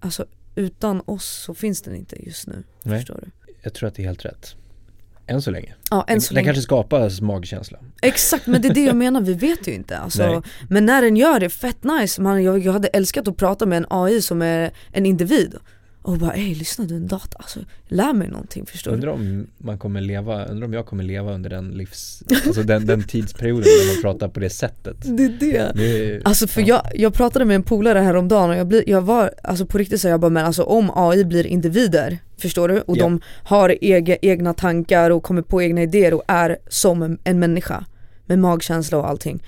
Alltså utan oss så finns den inte just nu, Nej. förstår du? Jag tror att det är helt rätt. Än så länge. Ja, än så den länge. kanske skapar magkänsla. Exakt, men det är det jag menar, vi vet ju inte alltså, Men när den gör det, fett nice, man, jag, jag hade älskat att prata med en AI som är en individ Och bara ey lyssna du är en data, alltså lär mig någonting förstår du? Undrar om man kommer leva, undrar om jag kommer leva under den livs, alltså den, den tidsperioden när man pratar på det sättet. Det är det Det är, Alltså för ja. jag, jag pratade med en polare häromdagen och jag, blir, jag var, alltså på riktigt så jag bara men alltså om AI blir individer, förstår du? Och Ja. de har ege, egna tankar och kommer på egna idéer och är som en, en människa med magkänsla och allting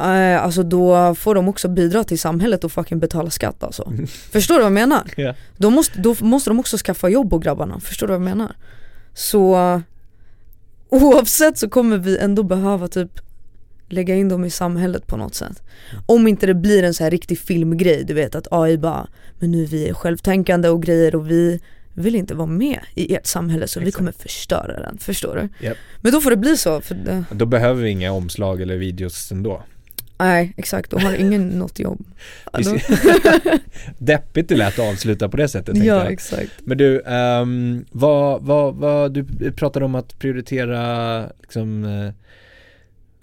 eh, Alltså då får de också bidra till samhället och fucking betala skatt alltså Förstår du vad jag menar? Ja. Då måste, då måste de också skaffa jobb och grabbarna, förstår du vad jag menar? Så oavsett så kommer vi ändå behöva typ lägga in dem i samhället på något sätt. Om inte det blir en så här riktig filmgrej, du vet att AI bara men nu vi är självtänkande och grejer och vi vill inte vara med i ert samhälle så vi Exakt. kommer förstöra den, förstår du? Japp. Men då får det bli så, för det, Då behöver vi inga omslag eller videos ändå. Nej exakt, och har ingen något jobb. Visst- Deppigt det lät att avsluta på det sättet ja jag. exakt. Men du, ehm, vad, vad, vad, du pratade om att prioritera liksom, eh,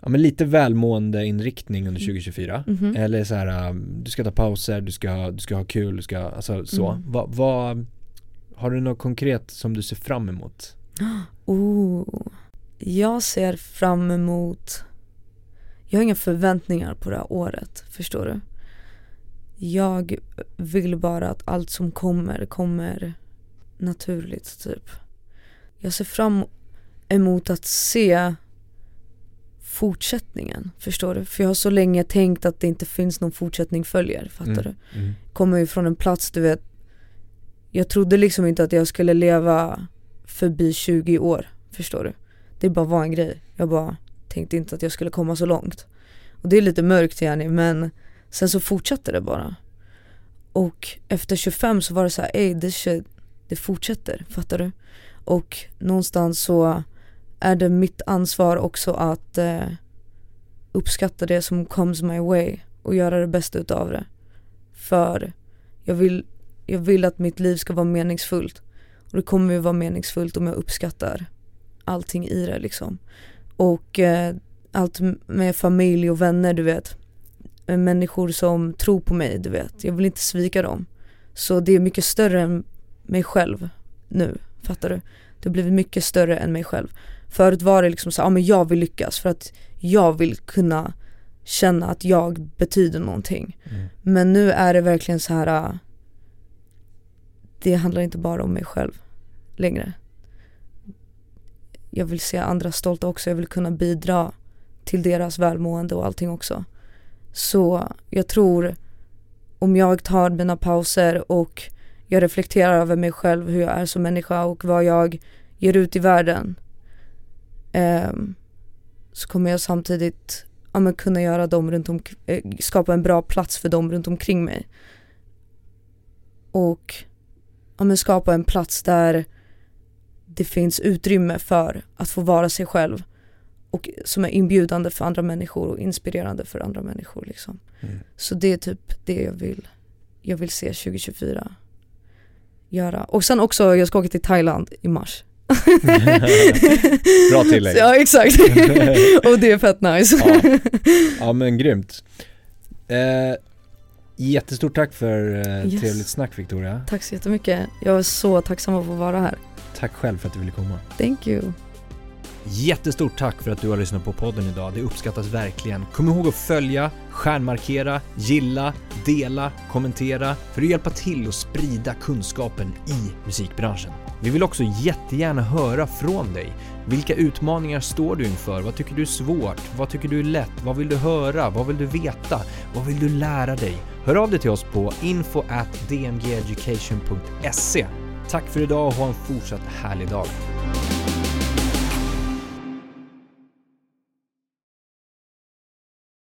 ja men lite välmående inriktning under 2024. Mhm. Eller så här, um, du ska ta pauser, du ska, du ska ha kul, du ska, alltså så. Mm. Vad, vad, har du något konkret som du ser fram emot? Oh. Jag ser fram emot Jag har inga förväntningar på det här året, förstår du? Jag vill bara att allt som kommer, kommer naturligt typ Jag ser fram emot att se fortsättningen, förstår du? För jag har så länge tänkt att det inte finns någon fortsättning följer, fattar du? Mm. kommer ju från en plats du vet Jag trodde liksom inte att jag skulle leva förbi 20 år, förstår du? Det bara var en grej, jag bara tänkte inte att jag skulle komma så långt Och det är lite mörkt yani men sen så fortsatte det bara Och efter 25 så var det så här, ey this shit, det fortsätter, fattar du? Och någonstans så är det mitt ansvar också att eh, uppskatta det som comes my way och göra det bästa utav det för jag vill, jag vill att mitt liv ska vara meningsfullt. Och det kommer ju vara meningsfullt om jag uppskattar allting i det liksom. Och eh, allt med familj och vänner du vet. Med Människor som tror på mig du vet. Jag vill inte svika dem. Så det är mycket större än mig själv nu. Fattar du? Det har blivit mycket större än mig själv. Förut var det liksom så, ja men jag vill lyckas för att jag vill kunna känna att jag betyder någonting. Mm. Men nu är det verkligen så här. äh, Det handlar inte bara om mig själv längre. Jag vill se andra stolta också, jag vill kunna bidra till deras välmående och allting också. Så jag tror om jag tar mina pauser och jag reflekterar över mig själv, hur jag är som människa och vad jag ger ut i världen. ehm, så kommer jag samtidigt ja, men kunna göra dem runt om, eh, skapa en bra plats för dem runt omkring mig. Och ja, men skapa en plats där det finns utrymme för att få vara sig själv och som är inbjudande för andra människor och inspirerande för andra människor liksom. Mm. Så det är typ det jag vill, jag vill se 2024 göra. Och sen också, jag ska åka till Thailand i mars. Bra tillägg. Så, ja exakt, och det är fett nice. Ja. Ja men grymt. Eh, jättestort tack för eh, Yes. trevligt snack Victoria. Tack så jättemycket. Jag är så tacksam att få vara här. Tack själv för att du ville komma. Thank you. Jättestort tack för att du har lyssnat på podden idag. Det uppskattas verkligen. Kom ihåg att följa, stjärnmarkera, gilla, dela, kommentera för att hjälpa till att sprida kunskapen i musikbranschen. Vi vill också jättegärna höra från dig. Vilka utmaningar står du inför? Vad tycker du är svårt? Vad tycker du är lätt? Vad vill du höra? Vad vill du veta? Vad vill du lära dig? Hör av dig till oss på info at dmgeducation.se. Tack för idag och ha en fortsatt härlig dag.